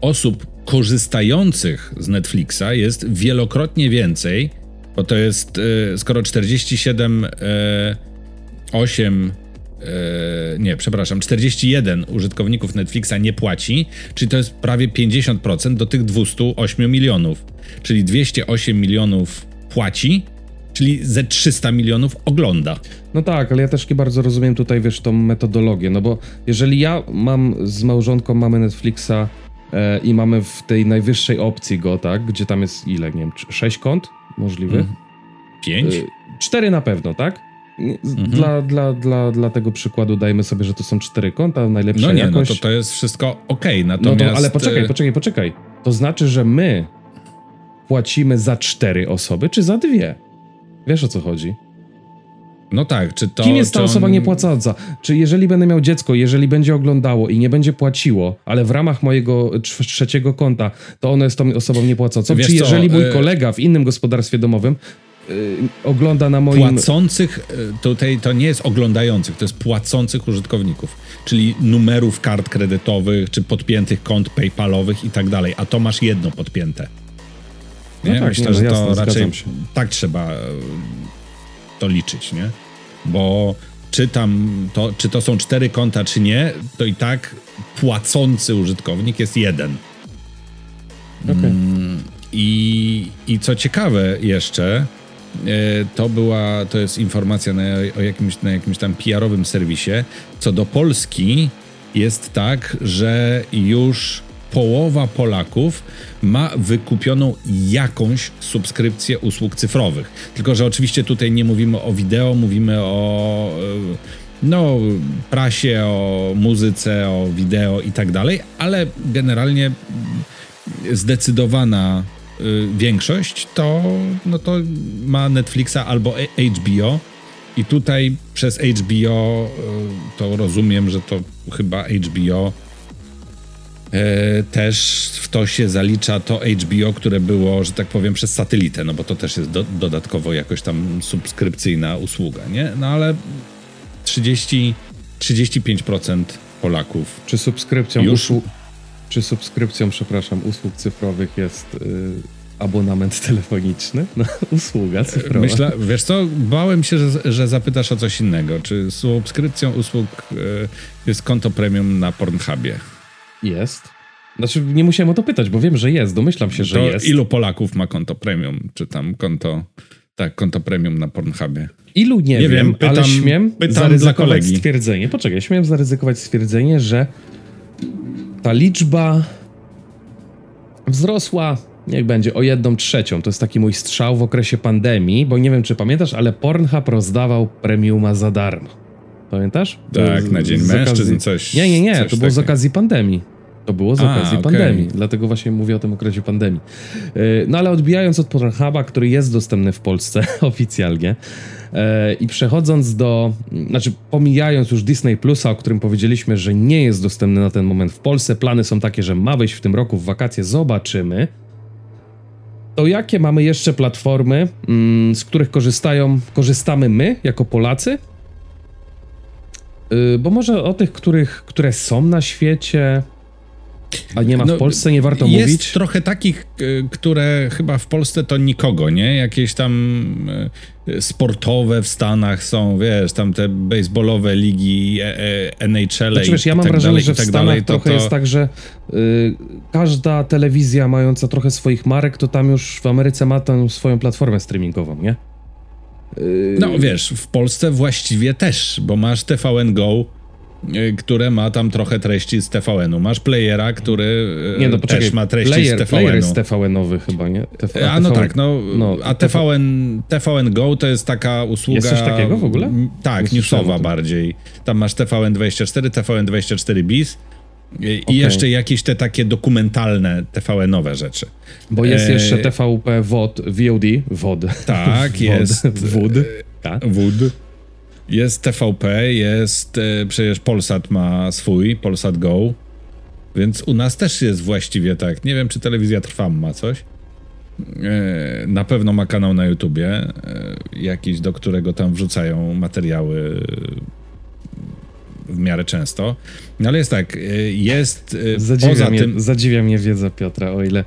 osób korzystających z Netflixa jest wielokrotnie więcej, bo to jest y, skoro 47 y, 8 y, nie, przepraszam, 41 użytkowników Netflixa nie płaci, czyli to jest prawie 50% do tych 208 milionów. Czyli 208 milionów płaci, czyli ze 300 milionów ogląda. No tak, ale ja też nie bardzo rozumiem tutaj, wiesz, tą metodologię, no bo jeżeli ja mam z małżonką, mamy Netflixa e, i mamy w tej najwyższej opcji go, tak, gdzie tam jest ile, nie wiem, 6 kont możliwych? Mm. 5? E, 4 na pewno, tak? Mhm. Dla, dla, dla, dla tego przykładu dajmy sobie, że to są cztery konta, najlepsza no nie, jakość. No to to jest wszystko ok, natomiast... No to, ale poczekaj, e, poczekaj, poczekaj. To znaczy, że my płacimy za cztery osoby, czy za dwie? Wiesz o co chodzi? No tak, czy to. Kim jest ta on... osoba niepłacąca? Czy jeżeli będę miał dziecko, jeżeli będzie oglądało i nie będzie płaciło, ale w ramach mojego trzeciego konta, to ono jest tą osobą niepłacącą? Wiesz czy jeżeli co, mój y- kolega w innym gospodarstwie domowym yy, ogląda na moim. Płacących, y, tutaj to nie jest oglądających, to jest płacących użytkowników, czyli numerów kart kredytowych, czy podpiętych kont PayPalowych i tak dalej, a to masz jedno podpięte. No tak, Myślę, nie, no, że jasne, to raczej tak trzeba to liczyć, nie? Bo czy tam to, czy to są cztery konta, czy nie, to i tak płacący użytkownik jest jeden. Okay. Mm, i, I co ciekawe jeszcze, e, to była, to jest informacja na, o jakimś, na jakimś tam PR-owym serwisie. Co do Polski, jest tak, że już połowa Polaków ma wykupioną jakąś subskrypcję usług cyfrowych. Tylko, że oczywiście tutaj nie mówimy o wideo, mówimy o e, no, prasie, o muzyce, o wideo i tak dalej, ale generalnie zdecydowana y, większość to, no to ma Netflixa albo HBO. I tutaj przez HBO y, to rozumiem, że to chyba HBO też w to się zalicza to HBO, które było, że tak powiem, przez satelitę, no bo to też jest do, dodatkowo jakoś tam subskrypcyjna usługa, nie? No ale 30, 35% Polaków. Czy subskrypcją już... usług, czy subskrypcją, przepraszam, usług cyfrowych jest y, abonament telefoniczny? No, usługa cyfrowa. Myślę, wiesz co, bałem się, że, że zapytasz o coś innego. Czy subskrypcją usług y, jest konto premium na Pornhubie? Jest. Znaczy, nie musiałem o to pytać, bo wiem, że jest. Domyślam się, że to jest. Ilu Polaków ma konto premium? Czy tam konto. Tak, konto premium na Pornhubie. Ilu nie, nie wiem, wiem pytam, ale śmiem pytam zaryzykować stwierdzenie. Poczekaj, śmiem zaryzykować stwierdzenie, że ta liczba wzrosła, niech będzie, o jedną trzecią. To jest taki mój strzał w okresie pandemii, bo nie wiem, czy pamiętasz, ale Pornhub rozdawał premiuma za darmo. Pamiętasz? Tak, na Dzień Mężczyzn okazji... coś. Nie, nie, nie, to było z okazji pandemii. To było z okazji A, okay. pandemii, dlatego właśnie mówię o tym okresie pandemii. Y, no ale odbijając od Pornhuba, który jest dostępny w Polsce oficjalnie y, i przechodząc do, znaczy pomijając już Disney Plusa, o którym powiedzieliśmy, że nie jest dostępny na ten moment w Polsce, plany są takie, że ma wejść w tym roku w wakacje, zobaczymy. To jakie mamy jeszcze platformy, mm, z których korzystają, korzystamy my jako Polacy? Y, bo może o tych, których, które są na świecie, a nie ma w no, Polsce, nie warto jest mówić? Jest trochę takich, e, które chyba w Polsce to nikogo, nie? Jakieś tam e, sportowe w Stanach są, wiesz, tam te baseballowe ligi, e, NHL znaczy, wiesz, ja mam tak wrażenie, dalej, że w tak Stanach dalej, trochę to, jest tak, że y, każda telewizja mająca trochę swoich marek, to tam już w Ameryce ma tę swoją platformę streamingową, nie? Y, no wiesz, w Polsce właściwie też, bo masz TVN Go, które ma tam trochę treści z TVN-u. Masz playera, który y, nie, no, poczekaj, też ma treści player, z TVN-u. Player jest TVN-owy chyba, nie? TV, a no TVN, tak, no, no a TVN, TVN Go to jest taka usługa... Jest coś takiego w ogóle? Tak, newsowa bardziej. Tam masz TVN24, TVN24 BIS i okay. jeszcze jakieś te takie dokumentalne TVN-owe rzeczy. Bo jest e... jeszcze TVP WOD, VOD, WOD. Tak, jest. WOD. Tak. WOD. Jest TVP, jest e, przecież Polsat ma swój, Polsat Go. Więc u nas też jest właściwie tak. Nie wiem, czy telewizja Trwam ma coś. E, na pewno ma kanał na YouTubie, e, jakiś, do którego tam wrzucają materiały w miarę często. No ale jest tak, jest zadziwia poza mnie, tym... Zadziwia mnie wiedza Piotra, o ile,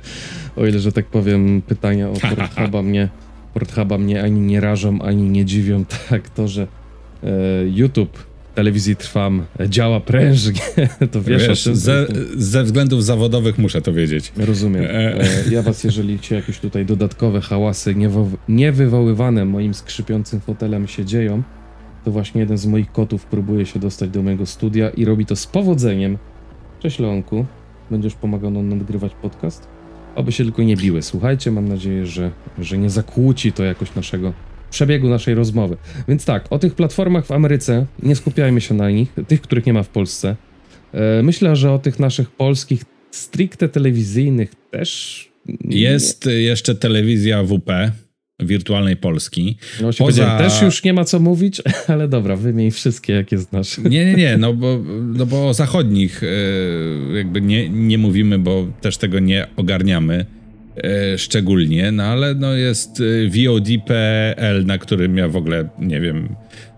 o ile, że tak powiem, pytania o Pornhuba mnie, Pornhuba mnie ani nie rażą, ani nie dziwią, tak to, że YouTube telewizji Trwam działa prężnie, to wiesz, wiesz tym, ze, ze, względów zawodowych muszę to wiedzieć. Rozumiem. E, e. Ja was, jeżeli ci jakieś tutaj dodatkowe hałasy niewywoływane moim skrzypiącym fotelem się dzieją, to właśnie jeden z moich kotów próbuje się dostać do mojego studia i robi to z powodzeniem. Cześć Leonku, będziesz pomagał nam nagrywać podcast? Oby się tylko nie biły. Słuchajcie, mam nadzieję, że, że nie zakłóci to jakoś naszego przebiegu naszej rozmowy. Więc tak, o tych platformach w Ameryce nie skupiajmy się na nich, tych, których nie ma w Polsce. E, myślę, że o tych naszych polskich stricte telewizyjnych też. Jest jeszcze telewizja WP wirtualnej Polski. No Poza... Też już nie ma co mówić, ale dobra, wymień wszystkie, jakie znasz. Nie, nie, nie, no bo, no bo o zachodnich e, jakby nie, nie mówimy, bo też tego nie ogarniamy. E, szczególnie, no ale no jest e, VOD.pl, na którym ja w ogóle nie wiem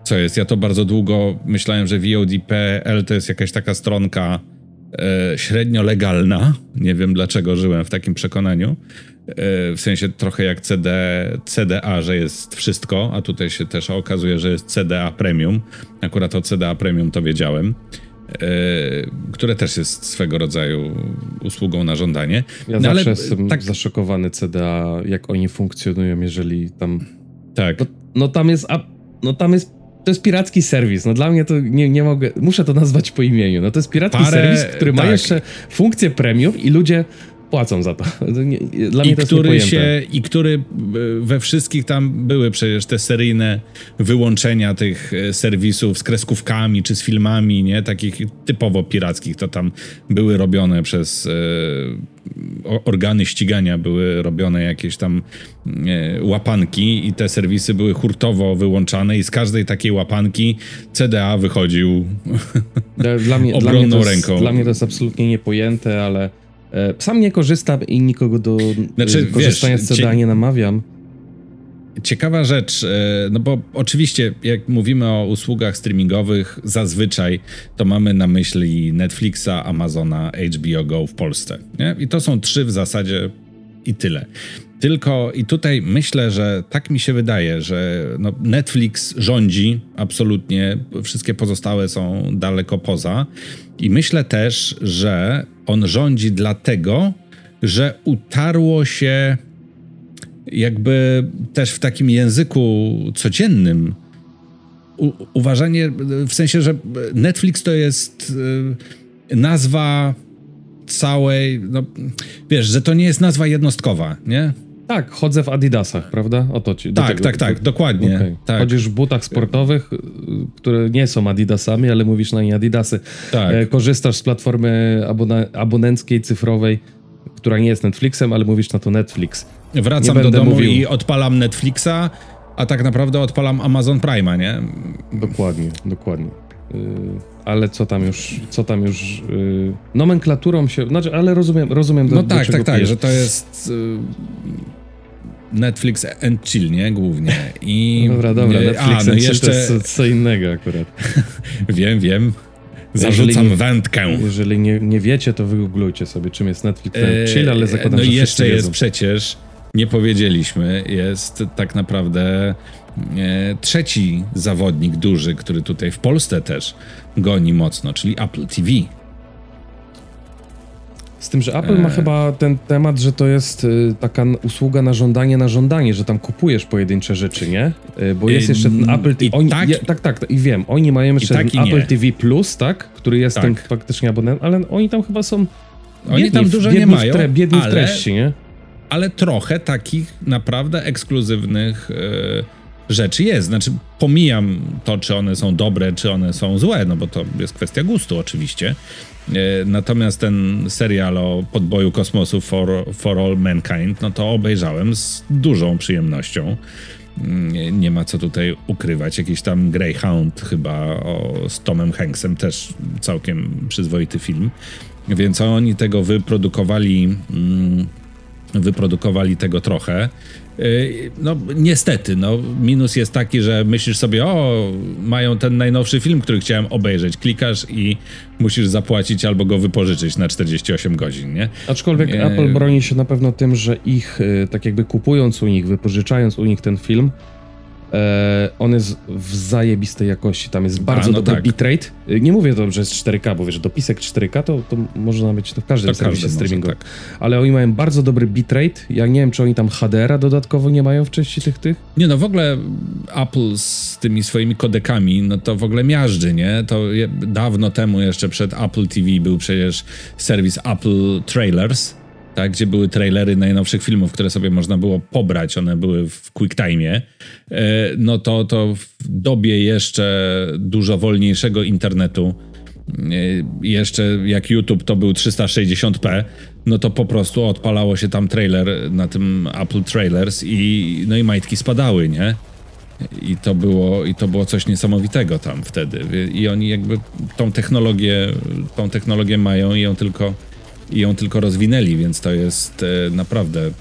co jest. Ja to bardzo długo myślałem, że VOD.pl to jest jakaś taka stronka e, średnio legalna. Nie wiem dlaczego żyłem w takim przekonaniu. E, w sensie trochę jak CD, CDA, że jest wszystko, a tutaj się też okazuje, że jest CDA Premium. Akurat o CDA Premium to wiedziałem. E, które też jest swego rodzaju usługą na żądanie. Ja no, zawsze jestem tak... zaszokowany CDA, jak oni funkcjonują, jeżeli tam... Tak. No, no tam jest... No tam jest to jest piracki serwis. No dla mnie to nie, nie mogę. Muszę to nazwać po imieniu. No to jest piracki Parę, serwis, który tak. ma jeszcze funkcję premium i ludzie płacą za to. Dla mnie I to który się I który e, we wszystkich tam były przecież te seryjne wyłączenia tych e, serwisów z kreskówkami czy z filmami, nie? Takich typowo pirackich, to tam były robione przez e, organy ścigania, były robione jakieś tam e, łapanki i te serwisy były hurtowo wyłączane i z każdej takiej łapanki CDA wychodził dla mnie, obronną dla mnie jest, ręką. Dla mnie to jest absolutnie niepojęte, ale sam nie korzystam i nikogo do znaczy, e, korzystania wiesz, z CDA nie namawiam. Ciekawa rzecz, e, no bo oczywiście jak mówimy o usługach streamingowych, zazwyczaj to mamy na myśli Netflixa, Amazona, HBO Go w Polsce. Nie? I to są trzy w zasadzie i tyle. Tylko i tutaj myślę, że tak mi się wydaje, że no Netflix rządzi absolutnie, wszystkie pozostałe są daleko poza. I myślę też, że on rządzi dlatego, że utarło się jakby też w takim języku codziennym u, uważanie, w sensie, że Netflix to jest y, nazwa całej, no wiesz, że to nie jest nazwa jednostkowa, nie? Tak, chodzę w Adidasach, prawda? O to ci. Tak, tak, tak, dokładnie. Okay. Tak. Chodzisz w butach sportowych, y, które nie są Adidasami, ale mówisz na nie Adidasy. Tak. E, korzystasz z platformy abonenckiej, cyfrowej, która nie jest Netflixem, ale mówisz na to Netflix. Wracam do domu mówił... i odpalam Netflixa, a tak naprawdę odpalam Amazon Prime'a, nie? Dokładnie, dokładnie. Y, ale co tam już, co tam już yy, nomenklaturą się, znaczy, ale rozumiem, rozumiem do, No tak, do tak, tak, że to jest yy, Netflix and chill, nie? Głównie. I, dobra, dobra, Netflix a, no jeszcze... to jest co, innego akurat. wiem, wiem. Zarzucam jeżeli, wędkę. Jeżeli nie, nie wiecie, to wygooglujcie sobie, czym jest Netflix and chill, ale zakładam, no że No i jeszcze jest przecież, nie powiedzieliśmy, jest tak naprawdę E, trzeci zawodnik duży, który tutaj w Polsce też goni mocno, czyli Apple TV. Z tym, że Apple ma e. chyba ten temat, że to jest y, taka usługa na żądanie, na żądanie, że tam kupujesz pojedyncze rzeczy, nie? Y, bo jest jeszcze ten Apple TV. Oni, tak, tak, tak, i wiem. Oni mają jeszcze tak ten Apple nie. TV Plus, tak? Który jest tak. ten faktycznie abonent, ale oni tam chyba są. Oni tam dużo nie mają. Tre, biedni ale, w treści, nie? Ale trochę takich naprawdę ekskluzywnych. Yy rzeczy jest. Znaczy, pomijam to, czy one są dobre, czy one są złe, no bo to jest kwestia gustu oczywiście. E, natomiast ten serial o podboju kosmosu for, for All Mankind, no to obejrzałem z dużą przyjemnością. Nie ma co tutaj ukrywać. Jakiś tam Greyhound chyba o, z Tomem Hanksem, też całkiem przyzwoity film. Więc oni tego wyprodukowali, mm, wyprodukowali tego trochę. Y, no niestety, no minus jest taki, że myślisz sobie, o, mają ten najnowszy film, który chciałem obejrzeć. Klikasz i musisz zapłacić albo go wypożyczyć na 48 godzin, nie? Aczkolwiek nie... Apple broni się na pewno tym, że ich, y, tak jakby kupując u nich, wypożyczając u nich ten film, E, on jest w zajebistej jakości, tam jest bardzo A, no dobry tak. bitrate. E, nie mówię to, że jest 4K, bo wiesz, dopisek 4K to, to można być to w każdym to serwisie streamingowym. Tak. Ale oni mają bardzo dobry bitrate. Ja nie wiem, czy oni tam HDR-a dodatkowo nie mają w części tych tych. Nie no, w ogóle Apple z tymi swoimi kodekami, no to w ogóle miażdży, nie? To dawno temu jeszcze przed Apple TV był przecież serwis Apple Trailers, tak, gdzie były trailery najnowszych filmów, które sobie można było pobrać, one były w QuickTime, e, no to, to w dobie jeszcze dużo wolniejszego internetu, e, jeszcze jak YouTube to był 360p, no to po prostu odpalało się tam trailer na tym Apple Trailers i no i majtki spadały, nie? I to było, i to było coś niesamowitego tam wtedy. I oni jakby tą technologię, tą technologię mają i ją tylko i ją tylko rozwinęli, więc to jest e, naprawdę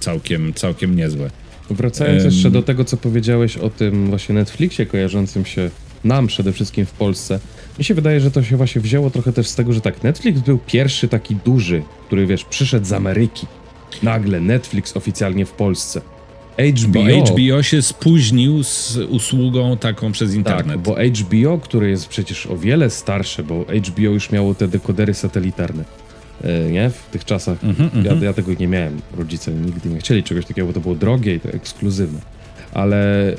całkiem, całkiem niezłe. Wracając um, jeszcze do tego, co powiedziałeś o tym właśnie Netflixie kojarzącym się nam przede wszystkim w Polsce. Mi się wydaje, że to się właśnie wzięło trochę też z tego, że tak, Netflix był pierwszy taki duży, który wiesz, przyszedł z Ameryki. Nagle Netflix oficjalnie w Polsce. HBO. Bo HBO się spóźnił z usługą taką przez internet. Tak, bo HBO, które jest przecież o wiele starsze, bo HBO już miało te dekodery satelitarne. E, nie? W tych czasach. Mm -hmm, ja, ja, tego nie miałem. Rodzice nigdy nie chcieli czegoś takiego, bo to było drogie i to ekskluzywne. Ale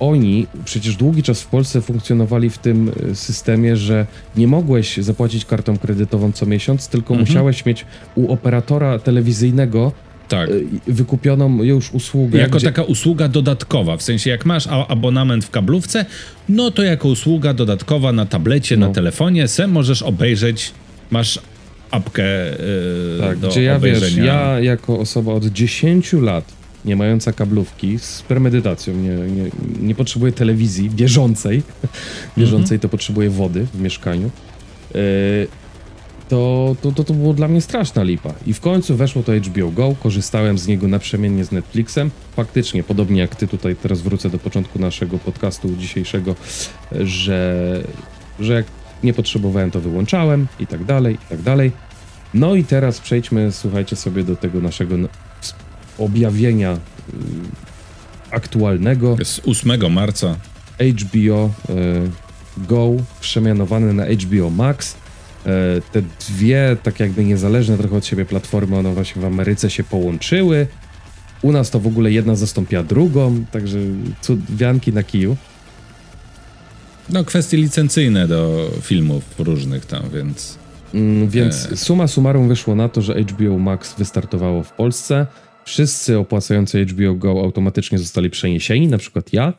oni przecież długi czas w Polsce funkcjonowali w tym e, systemie, że nie mogłeś zapłacić kartą kredytową co miesiąc, tylko mhm. musiałeś mieć u operatora telewizyjnego tak. E, wykupioną już usługę. Jako gdzie... taka usługa dodatkowa, w sensie jak masz abonament w kablówce, no to jako usługa dodatkowa na tablecie, no. na telefonie, se możesz obejrzeć, masz apkę yy, tak, do gdzie ja obejrzenia. wiesz, ja jako osoba od 10 lat nie mająca kablówki, z premedytacją, nie, nie, nie potrzebuję telewizji bieżącej, bieżącej to potrzebuję wody w mieszkaniu, yy, to, to, to, to było dla mnie straszna lipa. I w końcu weszło to HBO Go, korzystałem z niego naprzemiennie z Netflixem. Faktycznie, podobnie jak ty tutaj, teraz wrócę do początku naszego podcastu dzisiejszego, że, że jak nie potrzebowałem, to wyłączałem i tak dalej, i tak dalej. No i teraz przejdźmy, słuchajcie sobie do tego naszego objawienia y, aktualnego. Z 8 marca. HBO y, Go przemianowany na HBO Max. Y, te dwie, tak jakby niezależne trochę od siebie platformy, one właśnie w Ameryce się połączyły. U nas to w ogóle jedna zastąpiła drugą, także cudwianki na kiju. No, kwestie licencyjne do filmów różnych tam, więc. Mm, więc e. suma summarum wyszło na to, że HBO Max wystartowało w Polsce. Wszyscy opłacający HBO Go automatycznie zostali przeniesieni, na przykład ja.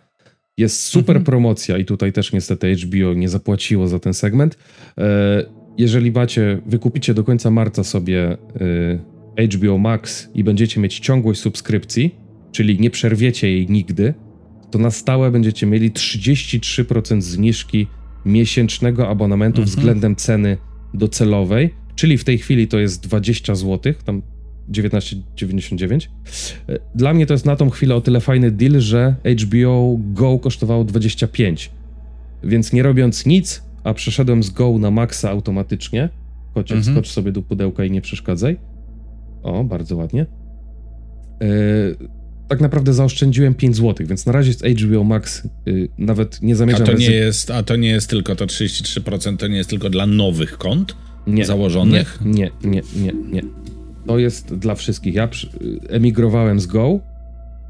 Jest super mhm. promocja i tutaj też niestety HBO nie zapłaciło za ten segment. E, jeżeli macie, wykupicie do końca marca sobie e, HBO Max i będziecie mieć ciągłość subskrypcji, czyli nie przerwiecie jej nigdy, to na stałe będziecie mieli 33% zniżki miesięcznego abonamentu mhm. względem ceny docelowej, czyli w tej chwili to jest 20 zł, tam 19,99. Dla mnie to jest na tą chwilę o tyle fajny deal, że HBO Go kosztowało 25. Więc nie robiąc nic, a przeszedłem z Go na Maxa automatycznie. Kociak, mhm. skocz sobie do pudełka i nie przeszkadzaj. O, bardzo ładnie. Yy, tak naprawdę zaoszczędziłem 5 zł, więc na razie z HBO Max yy, nawet nie zamierzam... A to, nie jest, a to nie jest tylko to 33%, to nie jest tylko dla nowych kont nie, założonych? Nie, nie, nie, nie, nie. To jest dla wszystkich. Ja emigrowałem z Go,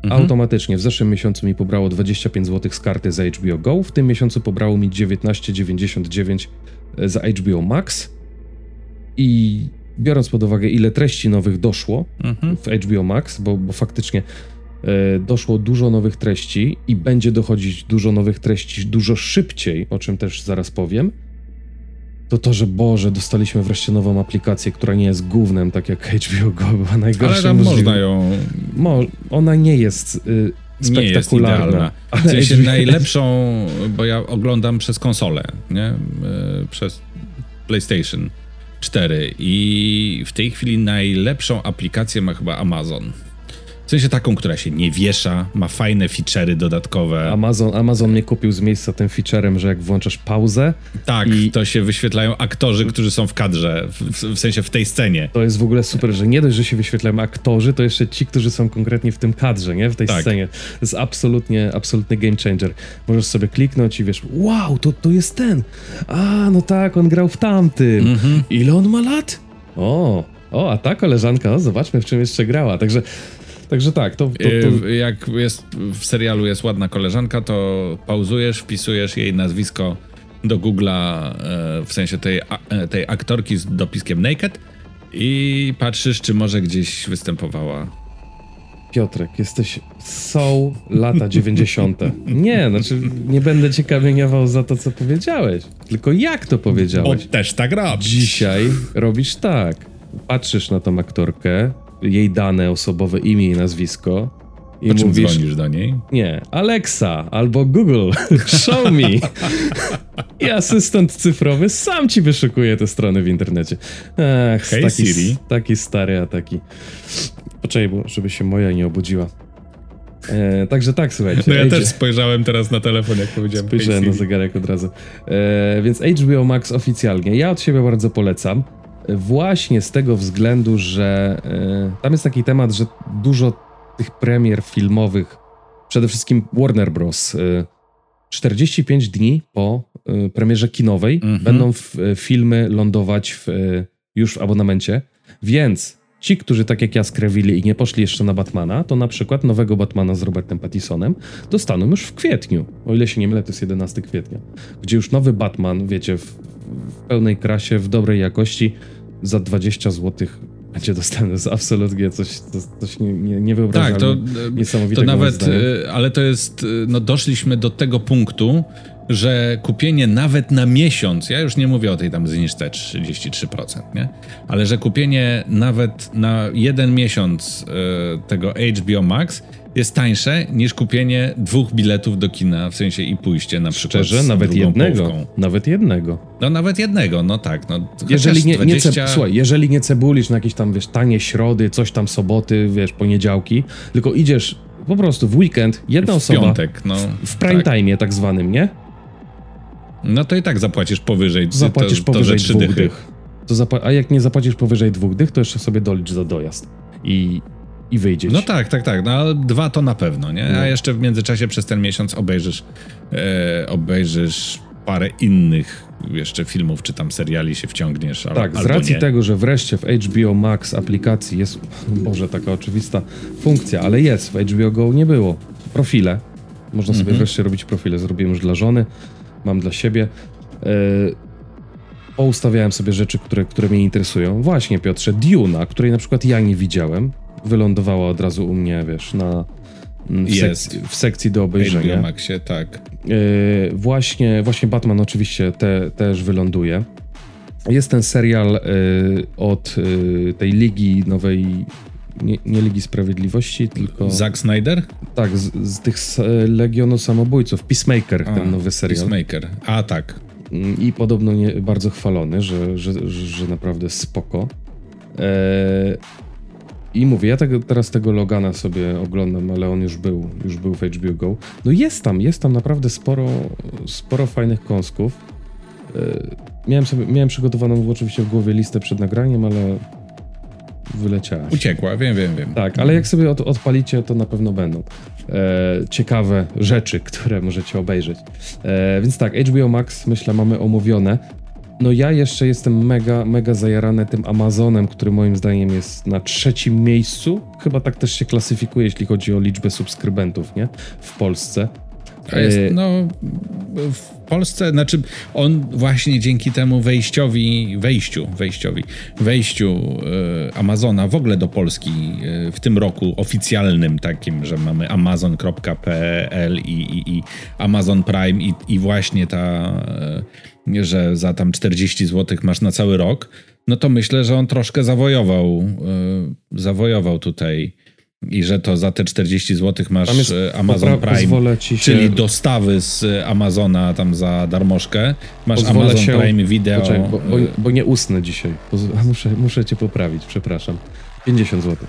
mhm. automatycznie w zeszłym miesiącu mi pobrało 25 zł z karty za HBO Go, w tym miesiącu pobrało mi 19,99 e, za HBO Max i biorąc pod uwagę ile treści nowych doszło mhm. w HBO Max, bo, bo faktycznie doszło dużo nowych treści i będzie dochodzić dużo nowych treści dużo szybciej, o czym też zaraz powiem, to to, że Boże, dostaliśmy wreszcie nową aplikację, która nie jest głównym, tak jak HBO Go była najgorsza. Ale tam można ją... Mo ona nie jest y, spektakularna. Nie jest ale w sensie najlepszą, bo ja oglądam przez konsolę, nie? Y, przez PlayStation 4 i w tej chwili najlepszą aplikację ma chyba Amazon. Sensie taką, która się nie wiesza, ma fajne feature'y dodatkowe. Amazon, Amazon mnie kupił z miejsca tym featurem, że jak włączasz pauzę... Tak, i... to się wyświetlają aktorzy, którzy są w kadrze, w, w, sensie w tej scenie. To jest w ogóle super, że nie dość, że się wyświetlają aktorzy, to jeszcze ci, którzy są konkretnie w tym kadrze, nie? W tej tak. scenie. To jest absolutnie, absolutny game changer. Możesz sobie kliknąć i wiesz, wow, to, to jest ten. A, no tak, on grał w tamtym. Mhm. Ile on ma lat? O, o, a ta koleżanka, zobaczmy w czym jeszcze grała. Także Także tak, to, to, to... Jak jest w serialu jest ładna koleżanka, to pauzujesz, wpisujesz jej nazwisko do Google'a, e, w sensie tej, e, tej aktorki z dopiskiem Naked i patrzysz, czy może gdzieś występowała. Piotrek, jesteś są lata 90. Nie, znaczy nie będę cię kamieniował za to, co powiedziałeś. Tylko jak to powiedziałeś? Bo też tak robisz. Dzisiaj robisz tak. Patrzysz na tą aktorkę, jej dane osobowe, imię i nazwisko. I po czym mówisz, dzwonisz do niej? Nie, Alexa albo Google, show me. I asystent cyfrowy sam ci wyszukuje te strony w internecie. Ach, hey, taki, Siri. taki stary, a taki... Poczekaj, bo żeby się moja nie obudziła. E, także tak, słuchajcie. No ja też spojrzałem teraz na telefon, jak powiedziałem. Spojrzałem na zegarek od razu. E, więc HBO Max oficjalnie. Ja od siebie bardzo polecam. Właśnie z tego względu, że e, tam jest taki temat, że dużo tych premier filmowych, przede wszystkim Warner Bros. E, 45 dni po e, premierze kinowej mm -hmm. będą e, filmy lądować w, e, już w abonamencie, więc Ci, którzy tak jak ja skrewili i nie poszli jeszcze na Batmana, to na przykład nowego Batmana z Robertem Pattisonem dostaną już w kwietniu. O ile się nie mylę, to jest 11 kwietnia. Gdzie już nowy Batman, wiecie, w, w pełnej krasie, w dobrej jakości za 20 zł będzie dostępny. To jest absolutnie coś, coś nie, nie, niewyobrażalne. Tak, to, niesamowitego to nawet, ale to jest, no doszliśmy do tego punktu, że kupienie nawet na miesiąc, ja już nie mówię o tej tam zniżce 33%, nie? Ale że kupienie nawet na jeden miesiąc y, tego HBO Max jest tańsze niż kupienie dwóch biletów do kina, w sensie i pójście na przykład Szczerze, nawet jednego. Połówką. Nawet jednego. No nawet jednego, no tak. No, jeżeli nie, 20... nie słuchaj, jeżeli nie cebulisz na jakieś tam, wiesz, tanie środy, coś tam soboty, wiesz, poniedziałki, tylko idziesz po prostu w weekend, jedna w osoba. Piątek, no. W prime tak. time tak zwanym, nie? No to i tak zapłacisz powyżej. Zapłacisz to, powyżej to dwóch dychy. dych. To a jak nie zapłacisz powyżej dwóch dych, to jeszcze sobie dolicz za dojazd. I, i wyjdziesz. No tak, tak, tak. No dwa to na pewno, nie? No. A jeszcze w międzyczasie przez ten miesiąc obejrzysz, e, obejrzysz parę innych jeszcze filmów czy tam seriali się wciągniesz. Tak, z racji nie. tego, że wreszcie w HBO Max aplikacji jest, Boże, taka oczywista funkcja, ale jest, w HBO Go nie było. Profile. Można sobie mhm. wreszcie robić profile. Zrobiłem już dla żony mam dla siebie. Yy, poustawiałem sobie rzeczy, które, które mnie interesują. Właśnie, Piotrze, Duna, której na przykład ja nie widziałem, wylądowała od razu u mnie, wiesz, na, mm, w, sekcji, w sekcji do obejrzenia. Maxie, tak. Yy, właśnie, właśnie Batman oczywiście te, też wyląduje. Jest ten serial yy, od yy, tej ligi nowej nie, nie Ligi Sprawiedliwości, tylko... Zack Snyder? Tak, z, z tych Legionu Samobójców. Peacemaker, A, ten nowy serial. Peacemaker, a tak. Mm, I podobno nie, bardzo chwalony, że, że, że, że naprawdę spoko. I mówię, ja tego, teraz tego Logana sobie oglądam, ale on już był, już był w HBO Go. No jest tam, jest tam naprawdę sporo, sporo fajnych kąsków. Eee, miałem, sobie, miałem przygotowaną oczywiście w głowie listę przed nagraniem, ale wyleciała. Uciekła, wiem, wiem, wiem. Tak, ale jak sobie od, odpalicie, to na pewno będą e, ciekawe rzeczy, które możecie obejrzeć. E, więc tak, HBO Max myślę mamy omówione. No ja jeszcze jestem mega, mega zajarany tym Amazonem, który moim zdaniem jest na trzecim miejscu. Chyba tak też się klasyfikuje, jeśli chodzi o liczbę subskrybentów, nie? W Polsce. Jest, e, no, w Polsce, znaczy on właśnie dzięki temu wejściowi, wejściu, wejściowi, wejściu e, Amazona w ogóle do Polski e, w tym roku oficjalnym takim, że mamy amazon.pl i, i, i, Amazon Prime i, i właśnie ta, że za tam 40 zł masz na cały rok, no to myślę, że on troszkę zawojował, zawojował tutaj i że to za te 40 zł masz e, Amazon Prime, się... czyli dostawy z Amazona tam za darmożkę. Masz pozwolę Amazon się... Prime Video. Poczekaj, bo, bo, bo, nie usnę dzisiaj. Muszę, muszę cię poprawić, przepraszam. 50 zł.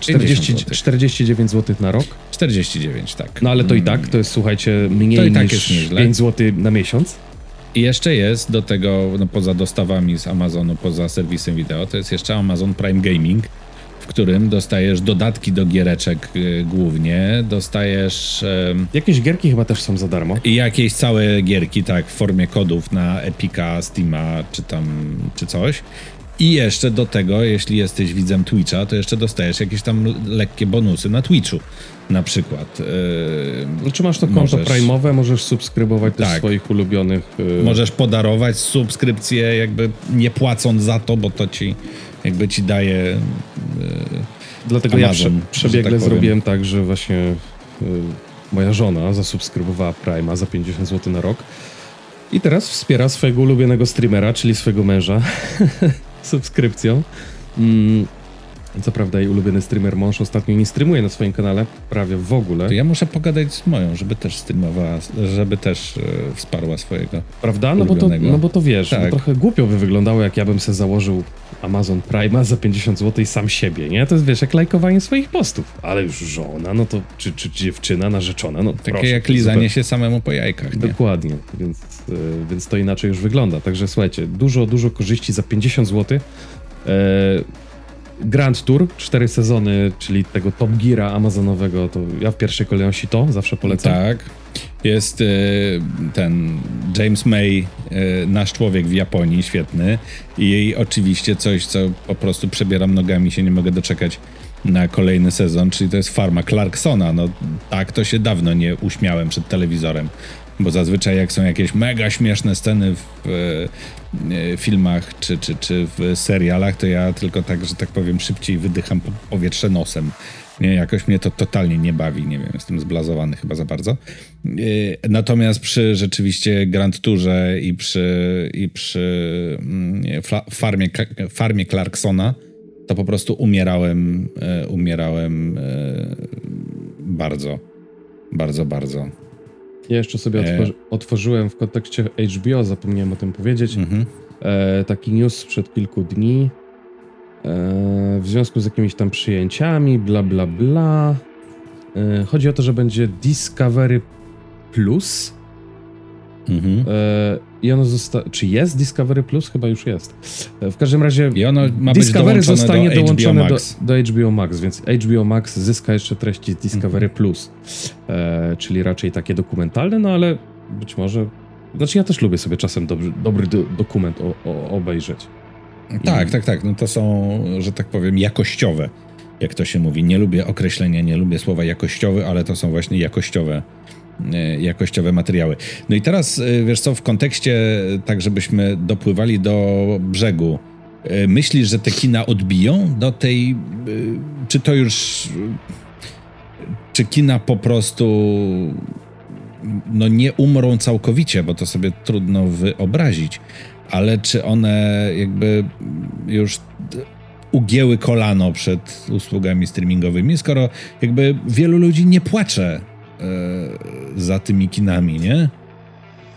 40, 49 zł na rok? 49, tak. No ale to i tak, to jest słuchajcie mniej tak niż 5 zł na miesiąc. I jeszcze jest do tego, no poza dostawami z Amazonu, poza serwisem wideo, to jest jeszcze Amazon Prime Gaming, w którym dostajesz dodatki do giereczek y, głównie, dostajesz... Jakieś gierki chyba też są za darmo. I jakieś całe gierki, tak, w formie kodów na Epica, Steama, czy tam, czy coś. I jeszcze do tego, jeśli jesteś widzem Twitcha, to jeszcze dostajesz jakieś tam lekkie bonusy na Twitchu na przykład. Yy, Czy masz to konto możesz, prime'owe, możesz subskrybować tak, też swoich ulubionych... Yy... Możesz podarować subskrypcję jakby nie płacąc za to, bo to ci jakby ci daje. Yy, Dlatego Amazon, ja prze, przebiegle tak zrobiłem tak, że właśnie yy, moja żona zasubskrybowała Prime'a za 50 zł na rok i teraz wspiera swojego ulubionego streamera, czyli swojego męża subskrypcją. Mm, co prawda jej ulubiony streamer mąż ostatnio nie streamuje na swoim kanale, prawie w ogóle. To ja muszę pogadać z moją, żeby też streamowała, żeby też e, wsparła swojego Prawda? No bo, to, no bo to wiesz, tak. no trochę głupio by wyglądało, jak ja bym sobie założył Amazon Prime za 50 zł sam siebie, nie? To jest, wiesz, jak lajkowanie swoich postów. Ale już żona, no to, czy, czy dziewczyna narzeczona, no Takie proszę, jak lizanie się samemu po jajkach, nie? Dokładnie, więc, yy, więc to inaczej już wygląda. Także słuchajcie, dużo, dużo korzyści za 50 zł. Yy, Grand Tour, cztery sezony, czyli tego Top Geara amazonowego, to ja w pierwszej kolejności to zawsze polecam. Tak. Jest y, ten James May, y, nasz człowiek w Japonii, świetny. I oczywiście coś, co po prostu przebieram nogami, się nie mogę doczekać na kolejny sezon, czyli to jest farma Clarksona. No tak, to się dawno nie uśmiałem przed telewizorem bo zazwyczaj jak są jakieś mega śmieszne sceny w e, e, filmach czy, czy, czy w serialach, to ja tylko tak, że tak powiem, szybciej wydycham powietrze nosem. Nie, jakoś mnie to totalnie nie bawi, nie wiem, jestem zblazowany chyba za bardzo. E, natomiast przy rzeczywiście Grand Tourze i przy, i przy mm, farmie, farmie Clarksona to po prostu umierałem, umierałem bardzo, bardzo, bardzo. Ja jeszcze sobie e. otworzy otworzyłem w kontekście HBO, zapomniałem o tym powiedzieć, mhm. e, taki news sprzed kilku dni w związku z jakimiś tam przyjęciami, bla bla bla. E, chodzi o to, że będzie Discovery Plus. Mhm. E, I ono zostaje. Czy jest Discovery Plus? Chyba już jest. E, w każdym razie. I ono ma Discovery zostanie do dołączone HBO do, do, HBO Max, więc HBO Max zyska jeszcze treści z Discovery mhm. Plus. E, czyli raczej takie dokumentalne, no ale być może. Znaczy, ja też lubię sobie czasem dobry, dobry do, dokument o, o, obejrzeć. Tak, tak, tak. No to są, że tak powiem, jakościowe, jak to się mówi. Nie lubię określenia, nie lubię słowa jakościowy, ale to są właśnie jakościowe E, jakościowe materiały. No i teraz, e, wiesz co, w kontekście tak, żebyśmy dopływali do brzegu, e, myślisz, że te kina odbiją do tej, czy to już, czy kina po prostu no nie umrą całkowicie, bo to sobie trudno wyobrazić, ale czy one jakby już ugięły kolano przed usługami streamingowymi, skoro jakby wielu ludzi nie płacze E, za tymi kinami, nie?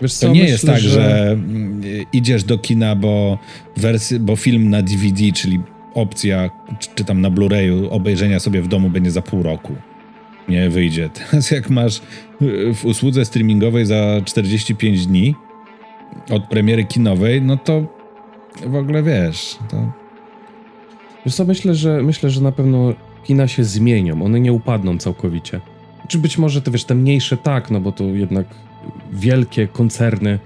Co, to nie myślę, jest tak, że... że... Mm, idziesz do kina, bo, wersy, bo film na DVD, czyli opcja, czy tam na Blu-rayu obejrzenia sobie w domu będzie za pół roku. Nie wyjdzie. Teraz jak masz y, w usłudze streamingowej za 45 dni od premiery kinowej, no to w ogóle wiesz, to... Wiesz co, myślę, że myślę, że na pewno kina się zmienią. One nie upadną całkowicie. Czy być może te, wiesz, te mniejsze tak, no bo to jednak wielkie koncerny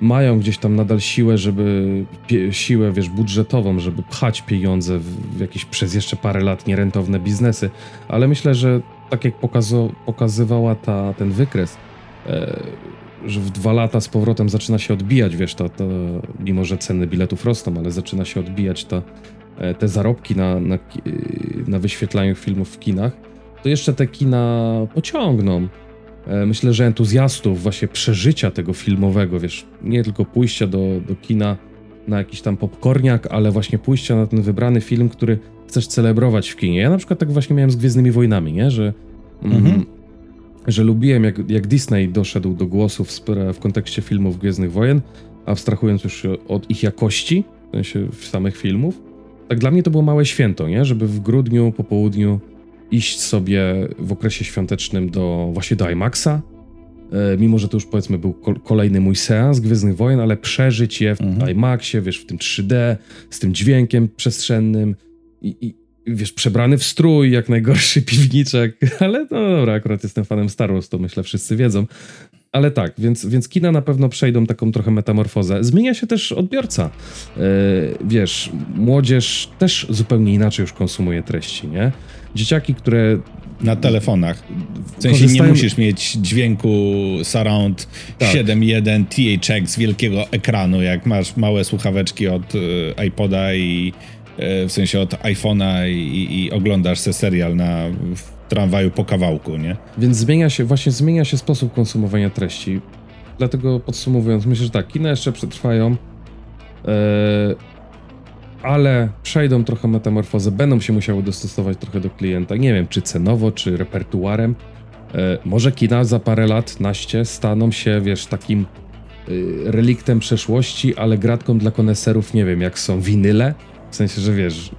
mają gdzieś tam nadal siłę, żeby siłę, wiesz, budżetową, żeby pchać pieniądze w, jakieś przez jeszcze parę lat nierentowne biznesy, ale myślę, że tak jak pokazywała ta, ten wykres, e, że w dwa lata z powrotem zaczyna się odbijać, wiesz, to, to, mimo że ceny biletów rosną, ale zaczyna się odbijać ta, e, te zarobki na, na, na wyświetlaniu filmów w kinach, to jeszcze te kina pociągną. E, myślę, że entuzjastów właśnie przeżycia tego filmowego, wiesz, nie tylko pójścia do, do kina na jakiś tam popcorniak, ale właśnie pójścia na ten wybrany film, który chcesz celebrować w kinie. Ja na przykład tak właśnie miałem z Gwiezdnymi Wojnami, nie? Że, mm, mhm. Że lubiłem, jak, jak Disney doszedł do głosów w, w kontekście filmów Gwiezdnych Wojen, abstrahując już od ich jakości, w sensie samych filmów. Tak dla mnie to było małe święto, nie? Żeby w grudniu po południu iść sobie w okresie świątecznym do właśnie do IMAXa, e, mimo że to już powiedzmy był kolejny mój seans Gwiezdnych Wojen, ale przeżyć je w mhm. IMAXie, wiesz, w tym 3D, z tym dźwiękiem przestrzennym i, i wiesz, przebrany w strój, jak najgorszy piwniczek, ale no dobra, akurat jestem fanem Star Wars, to myślę wszyscy wiedzą. Ale tak, więc, więc kina na pewno przejdą taką trochę metamorfozę. Zmienia się też odbiorca. Yy, wiesz, młodzież też zupełnie inaczej już konsumuje treści, nie? dzieciaki, które na telefonach. W sensie nie musisz mieć dźwięku surround tak. 7.1 THX wielkiego ekranu, jak masz małe słuchaweczki od y, iPoda i w sensie od iPhone'a i, i, oglądasz se serial na tramwaju po kawałku, nie? Więc zmienia się, właśnie zmienia się sposób konsumowania treści. Dlatego podsumowując, myślę, że tak, kina jeszcze przetrwają. Yy ale przejdą trochę metamorfozę, będą się musiały dostosować trochę do klienta. Nie wiem, czy cenowo, czy repertuarem. E, może kina za parę lat, naście, staną się, wiesz, takim y, reliktem przeszłości, ale gratką dla koneserów, nie wiem, jak są winyle, W sensie, że wiesz,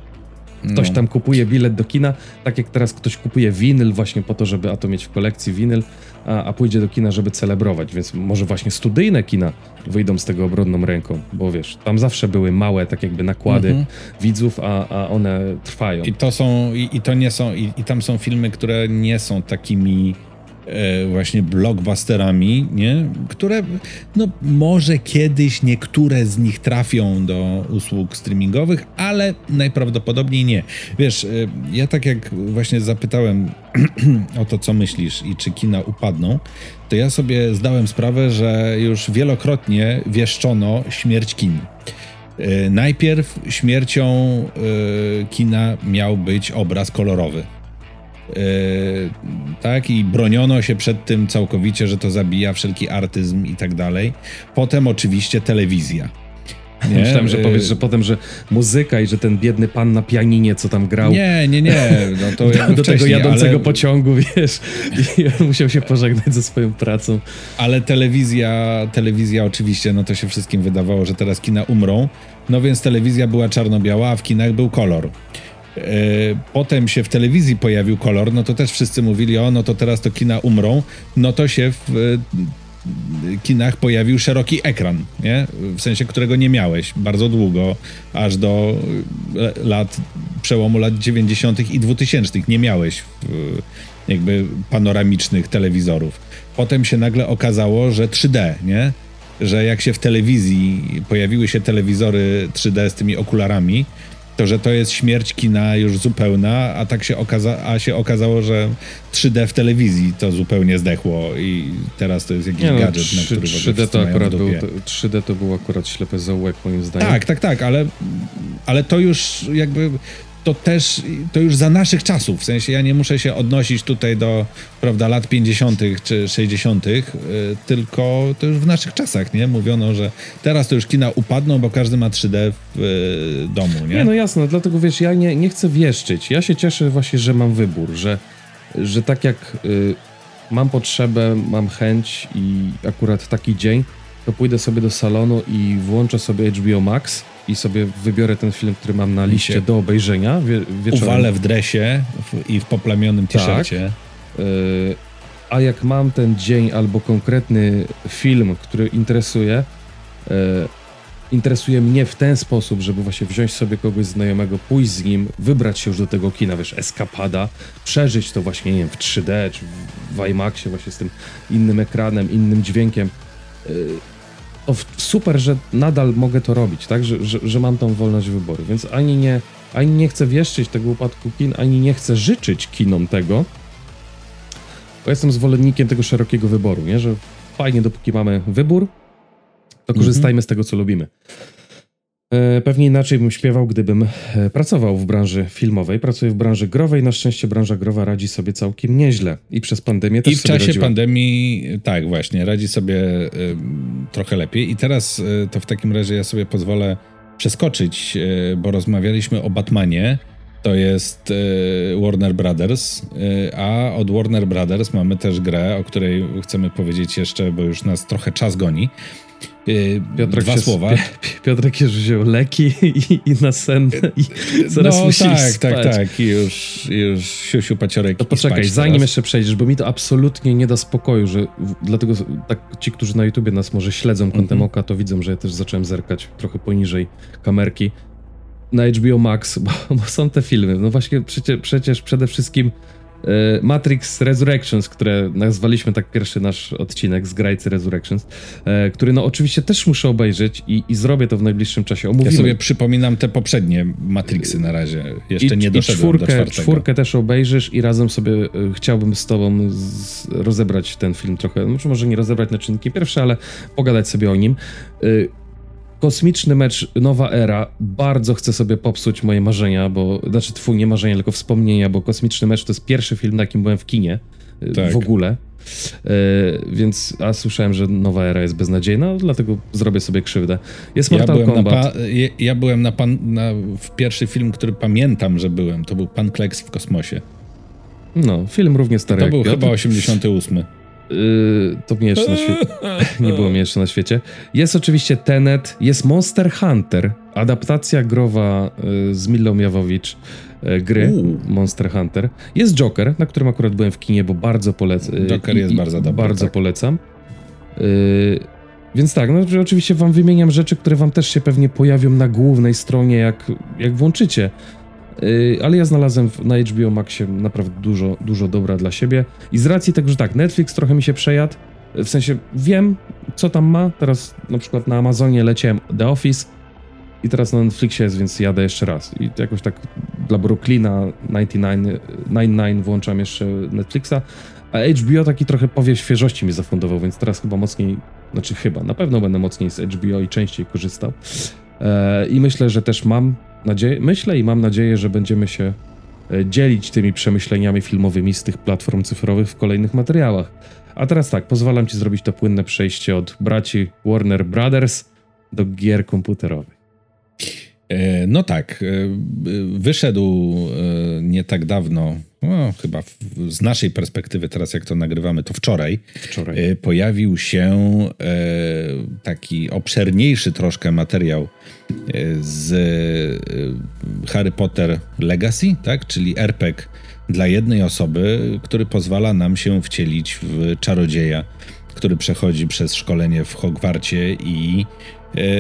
ktoś no. tam kupuje bilet do kina, tak jak teraz ktoś kupuje winyl właśnie po to, żeby a to mieć w kolekcji winyl, a, a pójdzie do kina, żeby celebrować, więc może właśnie studyjne kina wyjdą z tego obronną ręką, bo wiesz, tam zawsze były małe tak jakby nakłady mhm. widzów, a, a one trwają. I to są, i, i to nie są, i, i tam są filmy, które nie są takimi właśnie blockbusterami, nie? które no, może kiedyś niektóre z nich trafią do usług streamingowych, ale najprawdopodobniej nie. Wiesz, e, ja tak jak właśnie zapytałem o to, co myślisz i czy kina upadną, to ja sobie zdałem sprawę, że już wielokrotnie wieszczono śmierć kin. E, najpierw śmiercią kina miał być obraz kolorowy. Yy, tak, i broniono się przed tym całkowicie, że to zabija wszelki artyzm i tak dalej. Potem oczywiście telewizja. Nie? Myślałem, że powiesz, że potem, że muzyka i że ten biedny pan na pianinie, co tam grał. Nie, nie, nie. No to do, do tego jadącego ale... pociągu, wiesz, i musiał się pożegnać ze swoją pracą. Ale telewizja, telewizja oczywiście, no to się wszystkim wydawało, że teraz kina umrą. No więc telewizja była czarno-biała, a w kinach był kolor. E, potem się w telewizji pojawił kolor, no to też wszyscy mówili, o, no to teraz to kina umrą, no to się w e, kinach pojawił szeroki ekran, nie? W sensie, którego nie miałeś bardzo długo, aż do e, lat, przełomu lat 90. i 2000. Nie miałeś jakby panoramicznych telewizorów. Potem się nagle okazało, że 3D, nie? Że jak się w telewizji pojawiły się telewizory 3D z tymi okularami, to, że to jest śmierć kina już zupełna, a tak się, okaza a się okazało, że 3D w telewizji to zupełnie zdechło i teraz to jest jakiś no, gadżet, 3, na który 3D to akurat był, 3D to był akurat ślepy zaułek moim zdaniem. Tak, tak, tak, ale, ale to już jakby to też, to już za naszych czasów, w sensie ja nie muszę się odnosić tutaj do, prawda, lat 50. czy 60., yy, tylko to już w naszych czasach, nie? Mówiono, że teraz to już kina upadną, bo każdy ma 3D w yy, domu, nie? Nie, no jasne, dlatego wiesz, ja nie, nie chcę wieszczyć. Ja się cieszę właśnie, że mam wybór, że, że tak jak yy, mam potrzebę, mam chęć i akurat taki dzień, to pójdę sobie do salonu i włączę sobie HBO Max i sobie wybiorę ten film, który mam na liście do obejrzenia wie, wieczorem. Uwalę w dresie i w poplamionym t-shircie. Tak. Yy, a jak mam ten dzień albo konkretny film, który interesuje, yy, interesuje mnie w ten sposób, żeby właśnie wziąć sobie kogoś znajomego, pójść z nim, wybrać się już do tego kina, wiesz, eskapada, przeżyć to właśnie, nie wiem, w 3D czy w IMAXie właśnie z tym innym ekranem, innym dźwiękiem. Yy, o, super, że nadal mogę to robić, tak? Że, że, że, mam tą wolność wyboru, więc ani nie, ani nie chcę wieszczyć tego upadku kin, ani nie chcę życzyć kinom tego, bo jestem zwolennikiem tego szerokiego wyboru, nie? Że fajnie, dopóki mamy wybór, to korzystajmy mm -hmm. z tego, co lubimy. E, pewnie inaczej bym śpiewał, gdybym e, pracował w branży filmowej. Pracuję w branży growej. Na szczęście branża growa radzi sobie całkiem nieźle. I przez pandemię też I w czasie radziła. pandemii, tak, właśnie, radzi sobie y, trochę lepiej. I teraz y, to w takim razie ja sobie pozwolę przeskoczyć, y, bo rozmawialiśmy o Batmanie. To jest Warner Brothers, a od Warner Brothers mamy też grę, o której chcemy powiedzieć jeszcze, bo już nas trochę czas goni. Y, Piotrek Dwa się, słowa. Piotrek już wziął leki i, i na sen i zaraz no, musi tak, tak spać. tak, tak. I już, już siusiu paciorek To poczekaj, zanim teraz. jeszcze przejdziesz, bo mi to absolutnie nie da spokoju, że dlatego tak ci, którzy na YouTubie nas może śledzą kątem mm -hmm. oka, to widzą, że ja też zacząłem zerkać trochę poniżej kamerki na HBO Max, bo, bo są te filmy. No właśnie przecież, przecież przede wszystkim Matrix Resurrections, które nazwaliśmy tak pierwszy nasz odcinek z Grajcy Resurrections, e, który no oczywiście też muszę obejrzeć i, i zrobię to w najbliższym czasie. Omówimy. Ja sobie przypominam te poprzednie Matrixy na razie. Jeszcze I, nie doszedłem i czwórkę, do czwartego. czwórkę też obejrzysz i razem sobie e, chciałbym z tobą z, rozebrać ten film trochę, może nie rozebrać na czynniki pierwsze, ale pogadać sobie o nim. Kosmiczny mecz Nowa Era. Bardzo chcę sobie popsuć moje marzenia, bo znaczy twój nie marzenia, tylko wspomnienia, bo Kosmiczny mecz to jest pierwszy film, na jakim byłem w kinie y, tak. w ogóle. Yy, więc a słyszałem, że nowa era jest beznadziejna, dlatego zrobię sobie krzywdę. Jest Mortal ja Kombat. ja, ja, byłem na, pan, na w pierwszy film, który pamiętam, że byłem. To był Pan Kleks w kosmosie. No, film równie stary. To był chyba 88. Yy, to mnie jeszcze na świecie. Nie było mnie jeszcze na świecie. Jest oczywiście Tenet, jest Monster Hunter, adaptacja growa yy, z Millą Jawowicz yy, gry Monster Hunter. Jest Joker, na którym akurat byłem w kinie, bo bardzo polecam. Joker jest bardzo dobry. Bardzo tak. polecam. Więc tak, no oczywiście wam wymieniam rzeczy, które wam też się pewnie pojawią na głównej stronie, jak, jak włączycie. Yy, ale ja znalazłem na HBO Maxie naprawdę dużo, dużo dobra dla siebie. I z racji tego, że tak, Netflix trochę mi się przejadł, w sensie wiem, co tam ma. Teraz na przykład na Amazonie leciałem The Office i teraz na Netflixie jest, więc jadę jeszcze raz. I jakoś tak dla Brooklyna 99, 99 włączam jeszcze Netflixa, a HBO taki trochę powie świeżości mi zafundował, więc teraz chyba mocniej, znaczy chyba, na pewno będę mocniej z HBO i częściej korzystał. E, I myślę, że też mam nadzieję, myślę i mam nadzieję, że będziemy się e, dzielić tymi przemyśleniami filmowymi z tych platform cyfrowych w kolejnych materiałach. A teraz tak, pozwalam ci zrobić to płynne przejście od braci Warner Brothers do gier komputerowych. E, no tak, wyszedł nie tak dawno no, chyba z naszej perspektywy, teraz jak to nagrywamy, to wczoraj, wczoraj. E, pojawił się e, taki obszerniejszy troszkę materiał e, z Harry Potter Legacy, tak? czyli RPG dla jednej osoby, który pozwala nam się wcielić w czarodzieja, który przechodzi przez szkolenie w Hogwarcie i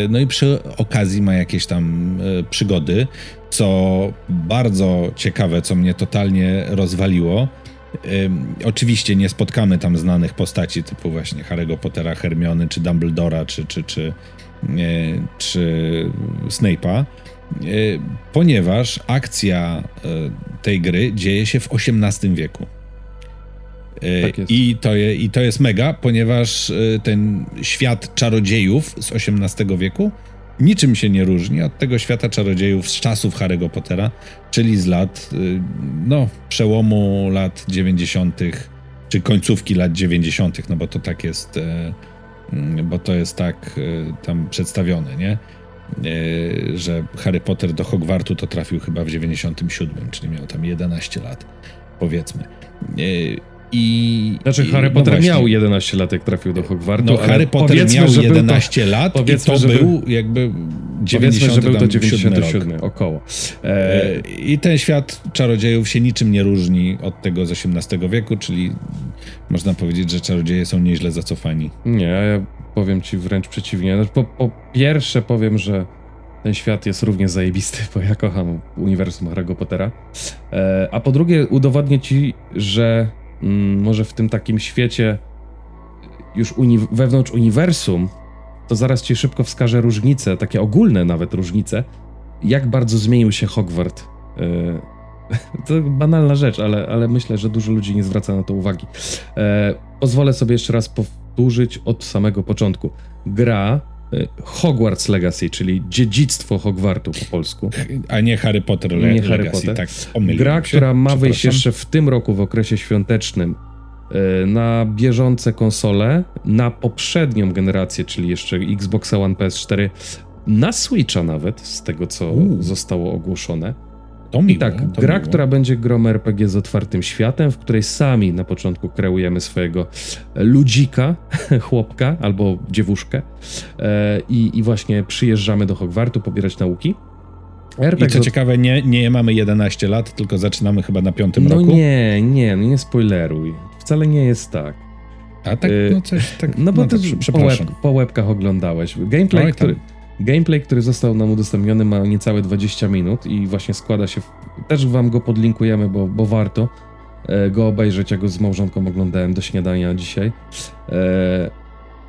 no i przy okazji ma jakieś tam przygody co bardzo ciekawe, co mnie totalnie rozwaliło. oczywiście nie spotkamy tam znanych postaci typu właśnie Harry'ego Pottera, Hermiony, czy Dumbledora, czy, czy, czy, czy Snape'a, e, ponieważ akcja e, tej gry dzieje się w XVIII wieku. E, tak I, to je, I to jest mega, ponieważ ten świat czarodziejów z XVIII wieku niczym się nie różni od tego świata czarodziejów z czasów Harry'ego Pottera, czyli z lat, y, no, przełomu lat 90., czy końcówki lat 90., no bo to tak jest, e, mm, bo to jest tak e, tam przedstawione, nie? E, że Harry Potter do Hogwartu to trafił chyba w 97, czyli miał tam 11 lat, powiedzmy. I, znaczy Harry no Potter no miał 11 lat, jak trafił do Hogwartu. No, Harry Potter miał 11 to, lat i to był, jakby Powiedzmy, że był to 97 rok. około. E, I ten świat czarodziejów się niczym nie różni od tego z XVIII wieku, czyli można powiedzieć, że czarodzieje są nieźle zacofani. Nie, ja powiem ci wręcz przeciwnie. Znaczy, po, po pierwsze powiem, że ten świat jest równie zajebisty, bo ja kocham uniwersum Harry'ego Pottera. E, a po drugie udowodnię ci, że może w tym takim świecie już uni wewnątrz uniwersum, to zaraz ci szybko wskażę różnice, takie ogólne nawet różnice, jak bardzo zmienił się Hogwart. Yy, to banalna rzecz, ale, ale myślę, że dużo ludzi nie zwraca na to uwagi. E, pozwolę sobie jeszcze raz powtórzyć od samego początku. Gra e, Hogwarts Legacy, czyli dziedzictwo Hogwartu po polsku. A nie Harry Potter Le nie Harry Legacy, Potter. tak. Gra, która ma wyjść jeszcze w tym roku w okresie świątecznym e, na bieżące konsole, na poprzednią generację, czyli jeszcze Xbox One, PS4, na Switcha nawet, z tego co zostało ogłoszone. To miło, I tak, to gra, miło. która będzie grą RPG z otwartym światem, w której sami na początku kreujemy swojego ludzika, chłopka albo dziewuszkę e, i, i właśnie przyjeżdżamy do Hogwartu pobierać nauki. RPG I co ciekawe, nie, nie mamy 11 lat, tylko zaczynamy chyba na piątym no roku. No nie, nie, no nie spoileruj. Wcale nie jest tak. A tak, e, no coś tak. No bo no ty tak, po, łeb, po łebkach oglądałeś. Gameplay, który, Gameplay, który został nam udostępniony, ma niecałe 20 minut i właśnie składa się. W... Też wam go podlinkujemy, bo, bo warto e, go obejrzeć. Ja go z małżonką oglądałem do śniadania dzisiaj. E,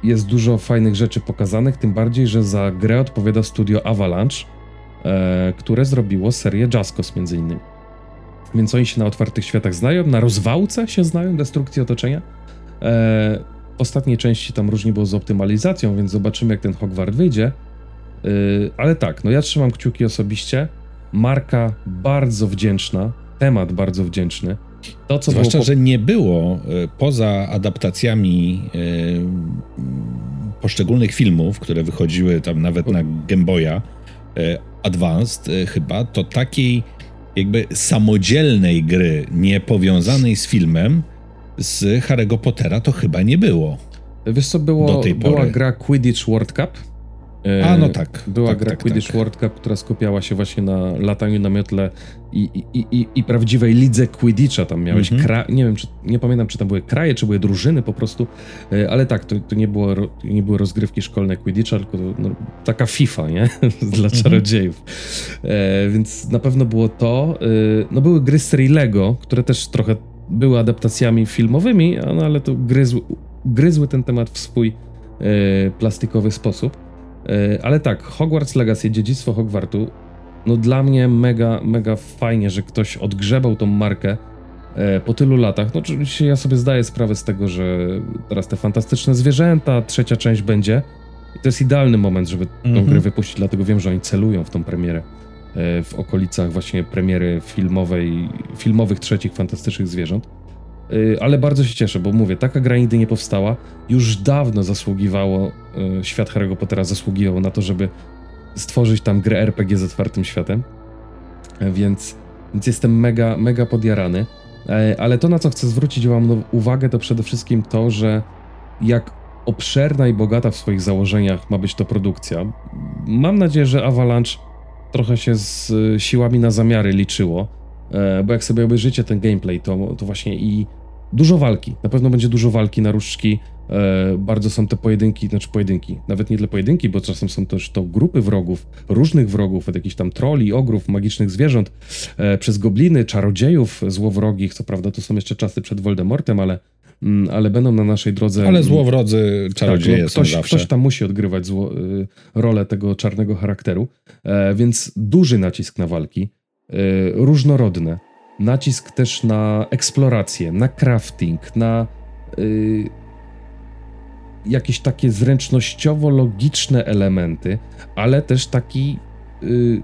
jest dużo fajnych rzeczy pokazanych, tym bardziej, że za grę odpowiada studio Avalanche, e, które zrobiło serię Jaskos między innymi. Więc oni się na otwartych światach znają, na rozwałce się znają, destrukcji otoczenia. W ostatniej części tam różnie było z optymalizacją, więc zobaczymy, jak ten Hogwart wyjdzie. Yy, ale tak, no ja trzymam kciuki osobiście. Marka bardzo wdzięczna, temat bardzo wdzięczny. To, co Zwłaszcza, było... że nie było y, poza adaptacjami y, poszczególnych filmów, które wychodziły tam nawet na Game Boya y, Advanced chyba, to takiej jakby samodzielnej gry, nie powiązanej z filmem, z Harry'ego Pottera to chyba nie było. Wiesz co, było, była gra Quidditch World Cup. A, no tak. Była tak, gra tak, Quidditch tak. World Cup, która skupiała się właśnie na lataniu na miotle i, i, i, i prawdziwej lidze Quidditcha. Tam miałeś, mhm. kra... nie wiem, czy, nie pamiętam, czy tam były kraje, czy były drużyny po prostu, e, ale tak, to, to nie, było, nie były rozgrywki szkolne Quidditcha, tylko no, taka FIFA, nie? Dla mhm. czarodziejów. E, więc na pewno było to. E, no były gry z serii Lego, które też trochę były adaptacjami filmowymi, no, ale to gryzły, gryzły ten temat w swój e, plastikowy sposób. E, ale tak, Hogwarts Legacy, dziedzictwo Hogwartu, no dla mnie mega, mega fajnie, że ktoś odgrzebał tą markę e, po tylu latach. No oczywiście ja sobie zdaję sprawę z tego, że teraz te fantastyczne zwierzęta, trzecia część będzie. I to jest idealny moment, żeby tę mm -hmm. grę wypuścić, dlatego wiem, że oni celują w tą premierę e, w okolicach właśnie premiery filmowej, filmowych trzecich fantastycznych zwierząt. Y, ale bardzo się cieszę, bo mówię, taka gra nigdy nie powstała. Już dawno zasługiwało, y, świat Harry'ego Pottera zasługiwał na to, żeby stworzyć tam grę RPG z otwartym światem. E, więc, więc jestem mega, mega podjarany. E, ale to, na co chcę zwrócić Wam uwagę, to przede wszystkim to, że jak obszerna i bogata w swoich założeniach ma być to produkcja. Mam nadzieję, że Avalanche trochę się z y, siłami na zamiary liczyło, bo jak sobie obejrzycie ten gameplay, to, to właśnie i Dużo walki, na pewno będzie dużo walki na różdżki. E, bardzo są te pojedynki, znaczy pojedynki, nawet nie tyle pojedynki, bo czasem są też to grupy wrogów, różnych wrogów, od jakichś tam troli, ogrów, magicznych zwierząt, e, przez gobliny, czarodziejów złowrogich. Co prawda, to są jeszcze czasy przed Voldemortem, ale, mm, ale będą na naszej drodze. Ale złowrodzy czarodzieje tak, no, ktoś, są zawsze. Ktoś tam musi odgrywać zło, y, rolę tego czarnego charakteru, e, więc duży nacisk na walki, różnorodne nacisk też na eksplorację, na crafting, na yy, jakieś takie zręcznościowo-logiczne elementy, ale też taki yy,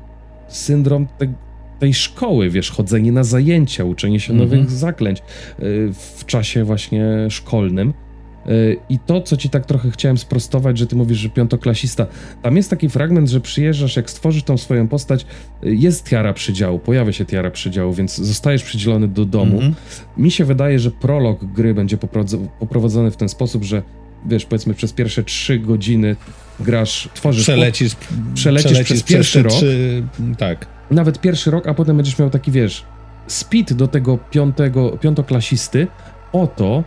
syndrom te, tej szkoły, wiesz, chodzenie na zajęcia, uczenie się mm -hmm. nowych zaklęć yy, w czasie właśnie szkolnym. I to, co ci tak trochę chciałem sprostować, że ty mówisz, że piątoklasista, tam jest taki fragment, że przyjeżdżasz, jak stworzysz tą swoją postać, jest tiara przydziału, pojawia się tiara przydziału, więc zostajesz przydzielony do domu. Mm -hmm. Mi się wydaje, że prolog gry będzie poprowadzony w ten sposób, że wiesz, powiedzmy przez pierwsze trzy godziny grasz, tworzysz... Przelecisz, po, przelecisz, przelecisz przez pierwszy rok. Trzy, tak. Nawet pierwszy rok, a potem będziesz miał taki, wiesz, speed do tego piątego, piątoklasisty o to,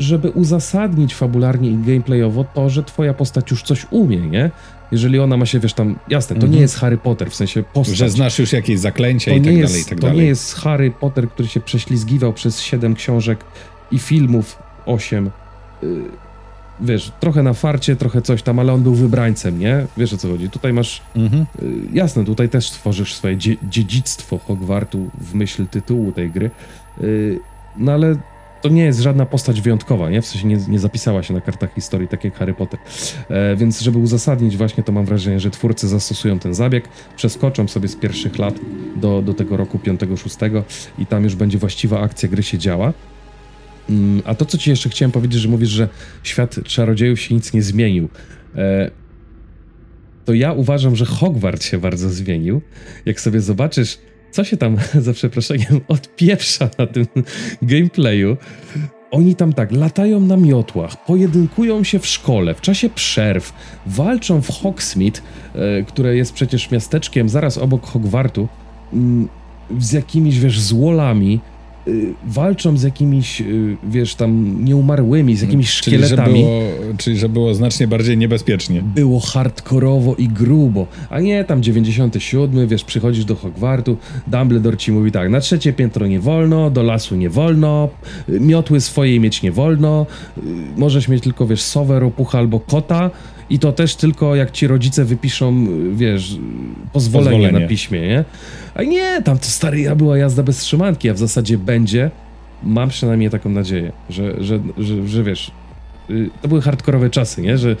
żeby uzasadnić fabularnie i gameplayowo to, że twoja postać już coś umie, nie? Jeżeli ona ma się, wiesz, tam, jasne, to nie mhm. jest Harry Potter, w sensie postać. Że znasz już jakieś zaklęcia to i tak jest, dalej, i tak to dalej. nie jest Harry Potter, który się prześlizgiwał przez siedem książek i filmów, osiem. Yy, wiesz, trochę na farcie, trochę coś tam, ale on był wybrańcem, nie? Wiesz o co chodzi. Tutaj masz, mhm. yy, jasne, tutaj też tworzysz swoje dzie dziedzictwo Hogwartu w myśl tytułu tej gry, yy, no ale to nie jest żadna postać wyjątkowa, nie? W sensie nie, nie zapisała się na kartach historii, tak jak Harry Potter. E, więc żeby uzasadnić właśnie, to mam wrażenie, że twórcy zastosują ten zabieg, przeskoczą sobie z pierwszych lat do, do tego roku 5-6 i tam już będzie właściwa akcja gry się działa. Mm, a to, co ci jeszcze chciałem powiedzieć, że mówisz, że świat czarodziejów się nic nie zmienił. E, to ja uważam, że Hogwart się bardzo zmienił. Jak sobie zobaczysz co się tam, za przeproszeniem, odpieprza na tym gameplayu. Oni tam tak latają na miotłach, pojedynkują się w szkole, w czasie przerw, walczą w Hogsmeade, e, które jest przecież miasteczkiem zaraz obok Hogwartu, mm, z jakimiś, wiesz, złolami, walczą z jakimiś, y, wiesz, tam nieumarłymi, z jakimiś szkieletami. Czyli że, było, czyli, że było znacznie bardziej niebezpiecznie. Było hardkorowo i grubo, a nie tam 97, wiesz, przychodzisz do Hogwartu, Dumbledore ci mówi tak, na trzecie piętro nie wolno, do lasu nie wolno, y, miotły swojej mieć nie wolno, możesz mieć tylko, wiesz, sowę, ropucha albo kota, i to też tylko jak ci rodzice wypiszą, wiesz, pozwolenie, pozwolenie. na piśmie, nie? A nie, tam to stary ja była jazda bez trzymanki, a w zasadzie będzie. Mam przynajmniej taką nadzieję, że, że, że, że wiesz, y, to były hardkorowe czasy, nie? Że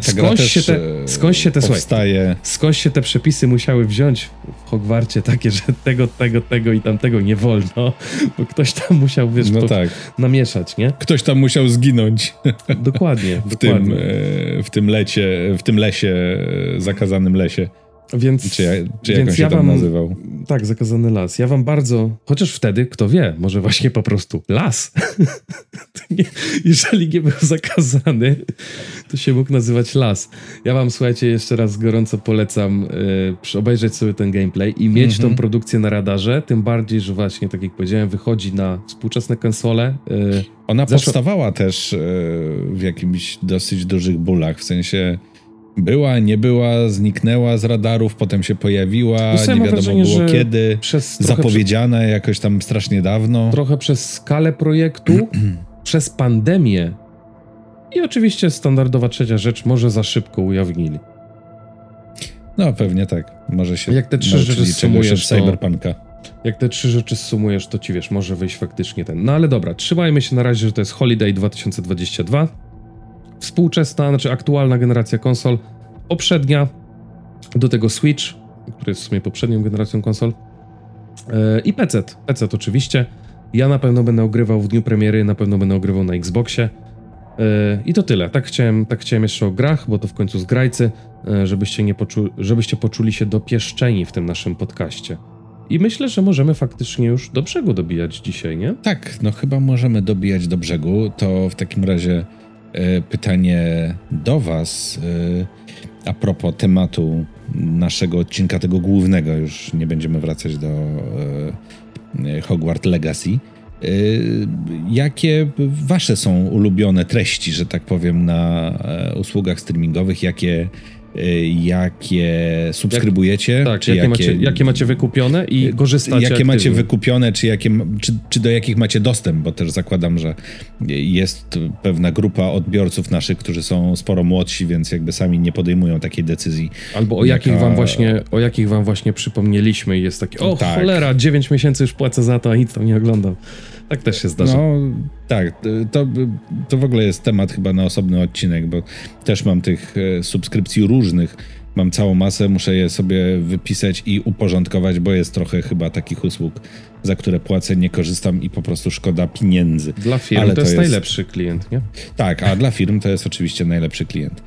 skądś się te, skądś się te, powstaje. Słuchaj, się te przepisy musiały wziąć w Hogwarcie takie, że tego, tego, tego i tamtego nie wolno, bo ktoś tam musiał, wiesz, no tak. namieszać, nie? Ktoś tam musiał zginąć. Dokładnie, w, dokładnie. Tym, w tym lecie, w tym lesie, zakazanym lesie. Więc, czy, ja, czy więc ja wam, nazywał? tak, zakazany las. Ja wam bardzo, chociaż wtedy, kto wie, może właśnie po prostu las. nie, jeżeli nie był zakazany, to się mógł nazywać las. Ja wam, słuchajcie, jeszcze raz gorąco polecam yy, obejrzeć sobie ten gameplay i mieć -hmm. tą mhm. produkcję na radarze, tym bardziej, że właśnie, tak jak powiedziałem, wychodzi na współczesne konsole. Yy, Ona zeszło... powstawała też yy, w jakimś dosyć dużych bólach, w sensie była, nie była, zniknęła z radarów, potem się pojawiła, no nie wiadomo wrażenie, było kiedy, zapowiedziana przez, jakoś tam strasznie dawno. Trochę przez skalę projektu, przez pandemię i oczywiście standardowa trzecia rzecz, może za szybko ujawnili. No pewnie tak, może się Jak te trzy rzeczy sumujesz, to, Cyberpunka. Jak te trzy rzeczy sumujesz, to ci wiesz, może wyjść faktycznie ten. No ale dobra, trzymajmy się na razie, że to jest Holiday 2022 współczesna, znaczy aktualna generacja konsol, poprzednia, do tego Switch, który jest w sumie poprzednią generacją konsol yy, i PC. PC oczywiście. Ja na pewno będę ogrywał w dniu premiery, na pewno będę ogrywał na Xboxie. Yy, I to tyle. Tak chciałem, tak chciałem jeszcze o grach, bo to w końcu zgrajcy, yy, żebyście, nie poczu żebyście poczuli się dopieszczeni w tym naszym podcaście. I myślę, że możemy faktycznie już do brzegu dobijać dzisiaj, nie? Tak, no chyba możemy dobijać do brzegu. To w takim razie E, pytanie do Was e, a propos tematu naszego odcinka, tego głównego. Już nie będziemy wracać do e, Hogwarts Legacy. Jakie Wasze są ulubione treści, że tak powiem, na usługach streamingowych? Jakie jakie subskrybujecie. Jak, tak, czy jakie, jakie, macie, jakie macie wykupione i korzystacie Jakie aktywnie. macie wykupione, czy, jakie, czy, czy do jakich macie dostęp, bo też zakładam, że jest pewna grupa odbiorców naszych, którzy są sporo młodsi, więc jakby sami nie podejmują takiej decyzji. Albo o jakich wam właśnie, o jakich wam właśnie przypomnieliśmy i jest takie, o tak. cholera, 9 miesięcy już płacę za to, a nic tam nie oglądam. Tak też się zdarza. No tak, to, to w ogóle jest temat chyba na osobny odcinek, bo też mam tych e, subskrypcji różnych. Mam całą masę, muszę je sobie wypisać i uporządkować, bo jest trochę chyba takich usług, za które płacę, nie korzystam i po prostu szkoda pieniędzy. Dla firm Ale to, jest, najlepszy klient, nie? Tak, a dla firm to jest oczywiście najlepszy klient.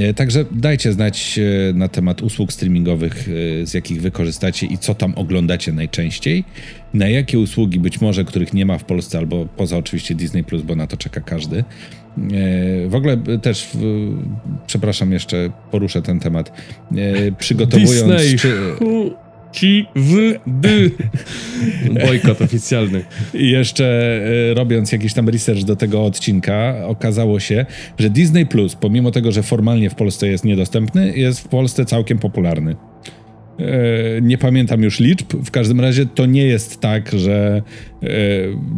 E, także dajcie znać e, na temat usług streamingowych, z jakich wy korzystacie i co tam oglądacie najczęściej na jakie usługi być może, których nie ma w Polsce, albo poza oczywiście Disney Plus, bo na to czeka każdy. E, w ogóle też, przepraszam, jeszcze poruszę ten temat. E, przygotowując. Disney. Czy, ci w dy. Bojkot oficjalny. I jeszcze e, robiąc jakiś tam research do tego odcinka, okazało się, że Disney Plus, pomimo tego, że formalnie w Polsce jest niedostępny, jest w Polsce całkiem popularny. E, nie pamiętam już liczb. W każdym razie to nie jest tak, że e,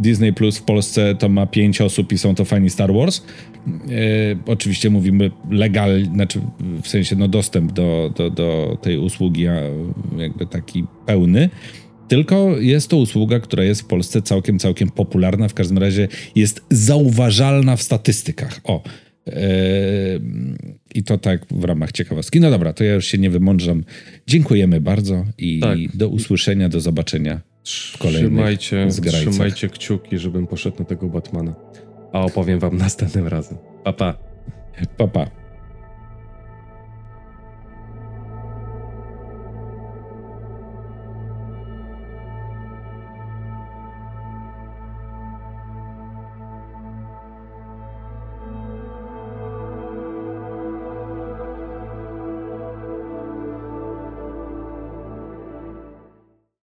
Disney Plus w Polsce to ma pięć osób i są to fani Star Wars. E, oczywiście mówimy legal, znaczy w sensie no dostęp do, do, do tej usługi jakby taki pełny. Tylko jest to usługa, która jest w Polsce całkiem, całkiem popularna. W każdym razie jest zauważalna w statystykach. O, i to tak w ramach ciekawostki. No dobra, to ja już się nie wymądrzam. Dziękujemy bardzo i tak. do usłyszenia, do zobaczenia w kolejnych trzymajcie, zgrajcach. Trzymajcie kciuki, żebym poszedł na tego Batmana. A opowiem wam następnym razem. Pa, pa. Pa, pa.